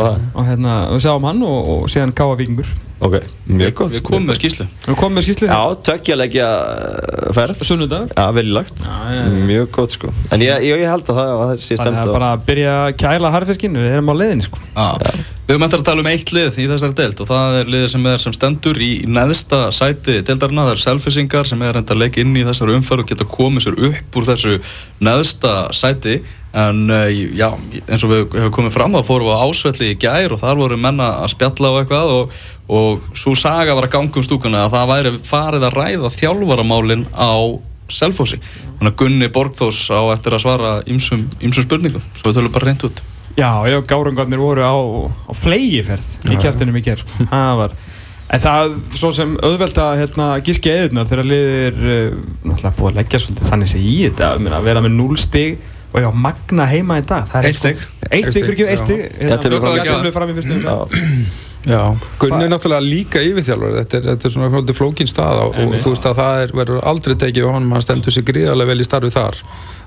það. Og hérna við sjáum hann og, og síðan Káa Víkingur Ok, mjög gott. Við komum með skýslu Við komum með skýslu Já, tökja leikja uh, ferð Sunnudag. Já, vel lagt. Já, já, já. Mjög gott sko. En ég, ég, ég held að það, að það sé Þannig stemt að bara að byrja að kæla harfiskinn, við erum á leiðinni sko. Já. Við höfum eftir að tala um eitt lið í þessari deild og það er liðið sem er sem stendur í neðsta sæti deildarinnar, það er selfisingar sem er enda að leggja inn í þessari umferð og geta komið sér upp úr þessu neðsta sæti. En uh, já, eins og við hefum komið fram þá fórum við á ásvelli í gær og þar voru menna að spjalla á eitthvað og, og svo saga var að ganga um stúkuna að það væri farið að ræða þjálfaramálin á Selfossi. Þannig að Gunni Borgþós á eftir að svara ýmsum ýmsum spurningum, svo við tölum bara reynd út. Já, já, gárungarnir voru á, á flegiferð í kjartunum í gerð sko. *laughs* En það, svo sem auðvelt að hérna, gíski eðunar þegar liðir uh, náttúrulega búið að leggja svolítið þannig sig í þetta að meina, vera með 0 stig og já, magna heima í dag Það er Eitt stig. Eitt stig fyrir ekki, eitt stig Já, til og frá- Jafnvel fram í fyrstu. Já, Gunni er náttúrulega líka yfirþjálfur þetta er, þetta er svona haldið flókin stað og, og þú veist að það er, verður aldrei tekið á honum, hann stendur sér gríðarlega vel í starfi þar.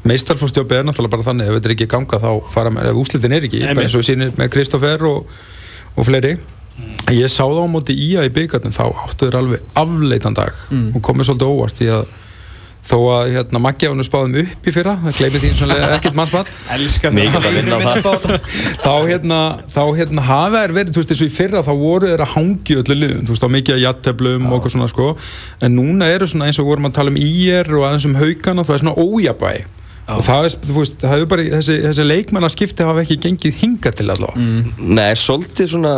Meistarfórstjópi er náttúrulega bara þannig ef þetta er ekki ganga þá fara með, ef úslitin er ekki eins og við sýnir með Kristoffer og, og fleiri. Ég sá það á móti í að í byggarnum þá áttu þeir alveg afleitan dag. Mm. og komið svolítið óvart í að þó að hérna, Maggi ánum spáðum upp í fyrra það gleymið því sannlega ekkert *laughs* það. *laughs* þá hérna, þá hérna hafa þær verið, þú veist, eins og í fyrra þá voru þeir að hangi öllu liðum, þú veist, á mikið að jatteblum og eitthvað svona, sko, en núna eru svona eins og vorum að tala um IR og aðeins um haugana, það er svona ójabæ og það er, þú veist, það hefur bara, þessi, þessi leikmannaskipti hafa ekki gengið hinga til allavega. Mm. Nei, svolítið svona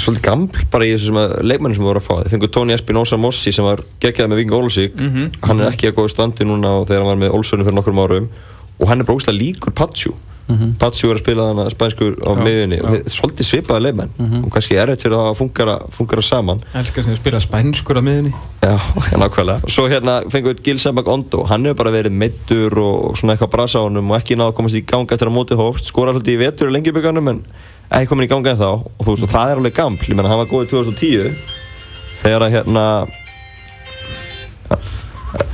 svolítið gaml bara í þessu sem að leikmennin sem við vorum að fá þeir fengur Tony Espinosa Mossi sem var geggjaði með Vinga Ólusík Mhm. hann er ekki að góða standi núna og þegar hann var með Olsönu fyrir nokkrum árum og hann er bara ógæslega líkur Patsjú Mhm. Patsjú er að spila þannig spænskur á Já, miðunni og já. þeir- svolítið svipaði leikmenn. Mhm. og kannski erfitt fyrir það að fungara, fungara saman. Elskar sem að spila spænskur á miðunni Já, *laughs* nákvæmlega. Svo hérna fengur við Gil Sembak Ondo, hann hefur bara verið meittur og svona eitthvað brasa á honum og ekki náða að komast í ganga eftir að móti hófst, skorar svolítið í vetur í lengjubögganum en ekki komin í ganga en þá og þú veist, og það er alveg gaml, ég menna hann var góð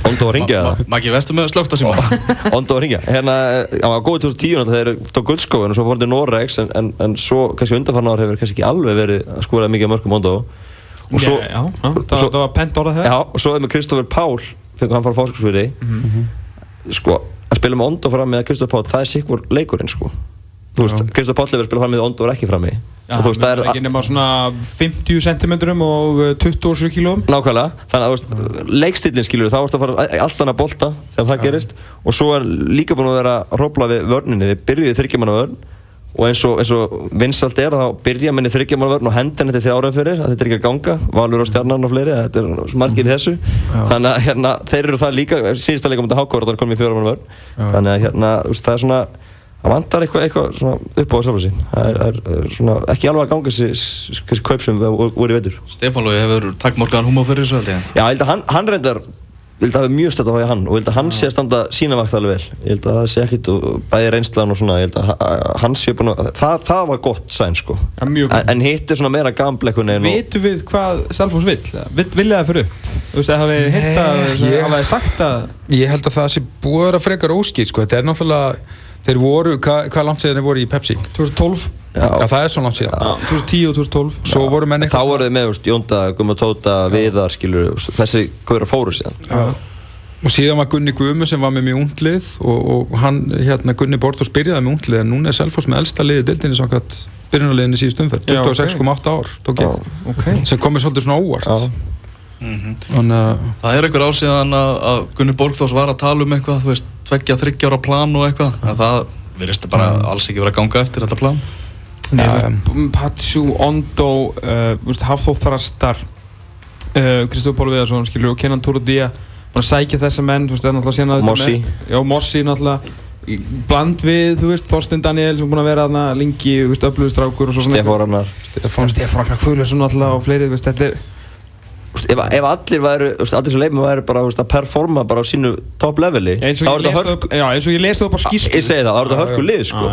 Ondo var að ringja það Maggi, vestu með slögt að síma. *laughs* Ondo var að ringja, hérna, eh, hann var góð í 2010 náttúrulega þegar þeir tók guldskóin og svo fór hann til Norex en, en, en svo kannski undanfarn ár hefur kannski ekki alveg verið að skora mikið mörgum Ondo. Og svo, Já, já, já, það, var pent orðað þegar. Já, og svo er með Kristoffer Pál fengur hann fara fórskapsfyrði sko, að spila með Ondo fram með Kristoffer Pál, það er sikkur leikurinn sko þú veist, Já. Kristoffer Pál hefur spilað fram með Ondo og er ekki frammi. Og þú veist, það er ekki nema svona 50 cm og uh, 27 kg nákvæmlega, þannig að þú veist, leikstillin skilur þá ertu að fara í allt annað bolta þegar það gerist. Og svo er líka búin að vera að hrópla við vörninni, þeir byrjuði þryggjamanna vörn. Og eins og, eins og vinsalt er þá byrja minni þryggjamanna vörn og henda henni til þjárað fyrir að þetta er ekki að ganga, Valur og Stjarnan og fleiri þetta er margir í þessu. Þannig að hérna, þeir eru það líka, síðasta það vantar eitthvað, svona upp á sjálf sín það er, er, svona ekki alveg að ganga þessi, kaup sem voru í vetur. Stefán Lói hefur takkmorgaðan húma fyrir þessu Já, ég held að hann, hann reyndar ég held að það er mjög stöld að fá í hann og ég held að hann sé að standa sína vakt alveg vel ég held að það sé ekkit og bæði reynslan og svona ég held að ha- hann sé búin að það, það var gott sæn sko Ja, en, en hitt er svona meira gambleikunni Vitum við hvað Selfoss vill? Vilja það fyrir upp? Þú veist, hafið hitt að, Ég- hafið sagt að Ég held að það sé búið að vera frekar óskýr, sko, þetta er náttúrulega, þeir voru, hvað hva langt séðan þeir voru í Pepsi? 2012, Já, það er svo langt síðan. já, 2010 og 2012 Svo voru menn þá eitthvað voru þið með veist, Jónda, Gumma Tóta, Viðar skilur, þessi góður fóru síðan. Já. Og síðan var Gunni Guðmu sem var með mjög unglið og, og hann, hérna, Gunni Bortós byrjaði með unglið en núna er Selfoss með elsta liði dildinni samkvæmt byrjunarliðinni síðust umferð, Já, ok. 26,8 ár tók ég, Ok. Sem komið svolítið svona óvart. Já. Þannig að, Það er einhver ásíðan að, að Gunni Borgþós var að tala um eitthvað, þú veist, tveggja, þryggjára plan og eitthvað, en það virðist bara alls ekki vera að ganga eftir þetta plan. Patsjú, Ondo, uh, veist, Hafþór Þrastar uh, Kristofur Pál Viðarsson, skilur, og Kenan búin að sækja þessa menn, þú veist, það er Mossi. Já, Mossi náttúrulega. Bland við, þú veist, Þorstein Daniel sem er búin að vera þarna lengi, þú veist, öflugustrákur og svo svona. Stefán Rannar Stefán Stefán Ragnar Kvölusson náttúrulega og fleiri, þú veist, þetta er ef, ef allir úst, allir sem leifum væru bara að performa bara á sínu top leveli eins og, þá ég er hörk upp, já, eins og ég lesi upp á skýslu ég segi það, þá er þetta Já, hörku já. lið sko.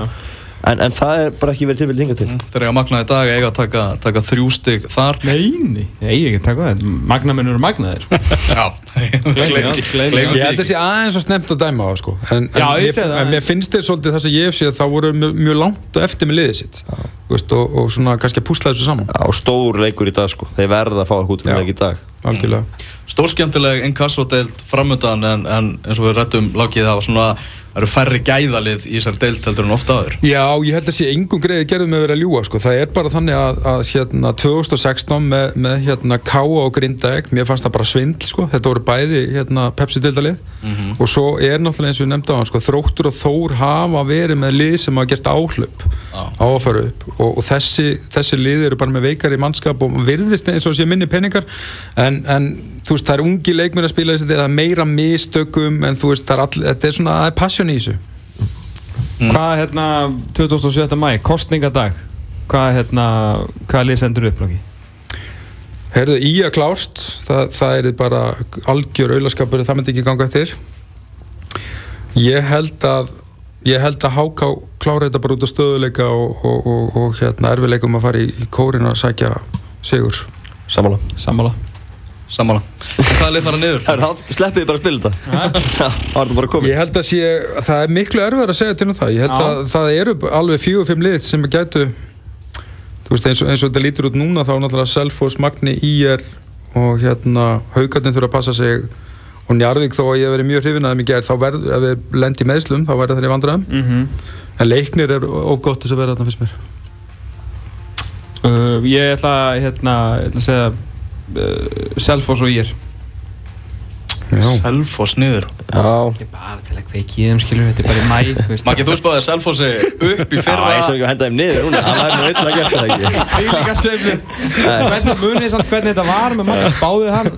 Já, já. en, en það er bara ekki verið tilfell hinga til Þeir eru að magnaði dag eiga að taka, taka þrjú stygg þar. Nei, nei, ég ekki að taka það Magnamenn eru magnaðir. *laughs* Já, ég held að sé aðeins að snemt að dæma á það, sko. En, Já, en, ég það. en mér finnst þér svolítið það sem ég hef séð, þá voru mjög, mjög langt og eftir með liðið sitt. Þú Veist, og, og svona kannski að púsla þessu saman, á stór leikur í dag sko. þeir verða að fá út Já. fyrir leik í dag algjörlega. Stórskemmtileg inkassodeild framöndan en, en eins og við rættum lákið það var svona, það eru færri gæðalið í þessar deild heldur en ofta aður. Já, ég held að sé engum greiði gerðum með að vera ljúa sko. það er bara þannig að, að hérna, 2016 með, með hérna, Káa og Grindaeg mér fannst það bara svindl sko. þetta voru bæði hérna, Pepsi-dildalið og svo er náttúrulega eins og við nefndi á hann sko, Þróttur og Þór hafa verið með lið sem hafa gert áhlaup Já. á að fara upp og, og þessi, þessi lið eru bara með veikari mannskap og virðist eins og sé minni peningar en, en þú veist það er ungi leikmenn að spila þessi það er meira mistökum en þú veist það er all, þetta er svona það er passion í þessu Hvað er hérna 2017. mæ, kostningadag Hvað er hérna, hvað lið sendur upp Lóki? Herðu, í að klárt, það, það er bara algjör auðlaskapur, það myndi ekki ganga eftir. Ég held að, ég held að HK klára þetta bara út af stöðuleika og, og, og, og hérna, erfileikum að fara í, í kórin og sækja sigurs. Sammála. Sammála Sammála. Hvaða lið fara niður? Það er þá sleppið þið bara að spila þetta. Það var þetta bara komið. Ég held að sé, það er miklu erfiðar að segja til um það. Ég held Já. að það eru alveg fjögur, fimm lið sem gætu, þú veist, eins og, eins og þetta lítur út núna, þá er náttúrulega Selfoss, Magni, IR og hérna, Haugarnir þurfa að passa sig og Njarðvík þó að ég hef verið mjög hrifin að þeim í gerð, þá verð, ef við lendi í meðslum, þá verður þeir í vandræðum. mm -hmm. En leiknir er ógott þess að vera þarna fyrst mér. uh, Ég ætla, hérna, ég ætla að segja Selfoss og Ír Já. Selfoss niður. Já. Ég er bara til að kveiki í þeim skilur Þetta er bara í mæ þú veist. Maggi, þú spáði að Selfossi upp í fyrra. ég þarf ekki að henda þeim niður núna. Það væri nú eitthvað að gera það ekki. Fylgja sveiflu Hvernig munið samt hvernig þetta var með mann Spáðið hann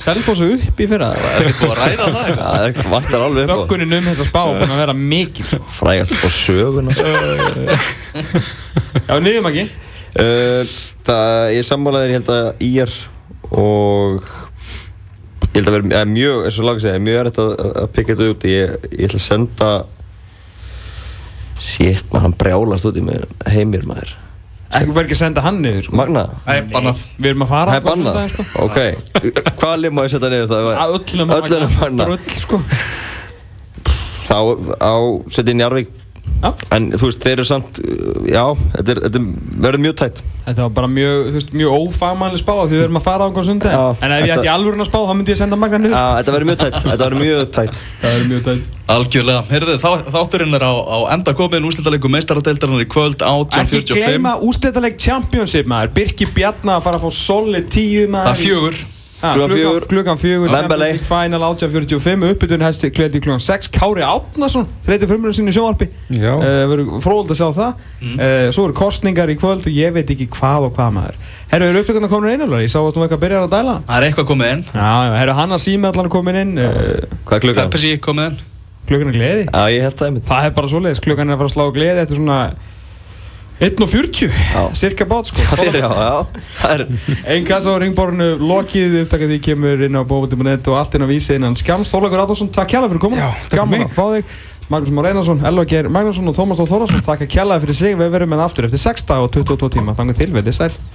Selfoss upp í fyrra Það er ekki búið að ræða það eitthvað. Já, það vantar alveg upp á. Þöggunin um þessa spá búin að vera mikil sko. Frægast á söguna. Já, niðum ekki Uh, það, ég sammálaðir, ég held að IR og ég held að vera mjög, eins og laga segja, mjög erfitt að, að pikka þetta út. Ég, ég ætla að senda, shit, maður hann brjálast út í mig, heimir maður. Ekki verður ekki að senda hann niður sko. Magna, Nei, bannað. Við erum að fara það er bannað. sko. Ok, hvaða lið má ég setja niður það? Að öllum Öllum að banna. Drull sko Þá á setja inn Jarvík. Já. En þú veist, þeir eru samt, uh, já, þetta, er, þetta verður mjög tætt. Þetta var bara mjög, þú veist, mjög ófagmannlega spá því við erum að fara þangað sunnudaginn Já, En ef ég þetta- ætti alvörun að spá þá myndi ég senda Magna niður Já, þetta verður mjög tætt, *laughs* þetta verður mjög tætt. Það er mjög tætt Algjörlega. Heyrðu, þá, þátturinn er á, á enda komin úrslitaleikum meistaradeildarinnar í kvöld Ekki 18.45. gleyma úrslitaleg Championship maður Birki Bjarnar að fara að fá solid 10 maður Ha, Klukkan fjögur. Champions League Final 1845 Uppbytun hæsti kleti klukkan 6 Kári Átnason Þreyti frumurinn sinni í sjónvarpi Já. uh, Verður fróðald að sjá það uh, Svo eru kostningar í kvöld og ég veit ekki hvað og hvað maður Herru, eru upptökuna komin inn alveg? Ég sá að þú eitthvað byrjar að dæla Það er eitthvað komið inn. Já, herru, Hanna Símeallan er komin inn uh, Hvað er klukkan? Pepsi komið inn. Klukkan er gleði Já, ég held það einmitt. Það er bara svoleiðis, klukkan er að fara að slá gleði Þetta er svona 1.40 Cirka bát sko. Það já, já, það Einn kassa á ringborinu lokið upptakað því kemur inn á bóbulti.net og allt inn á vísi innan skams Þorleikur Adolfsson, takk kjalla fyrir fyrir Gaman að fá þig. Magnús Már Einarsson, Elva Geir Magnússon og Tómas Þór Þórðarsson Takk að kjalla fyrir sig. Við verum með aftur eftir 6 dag og 22 tíma. Þannig til, verðið sæl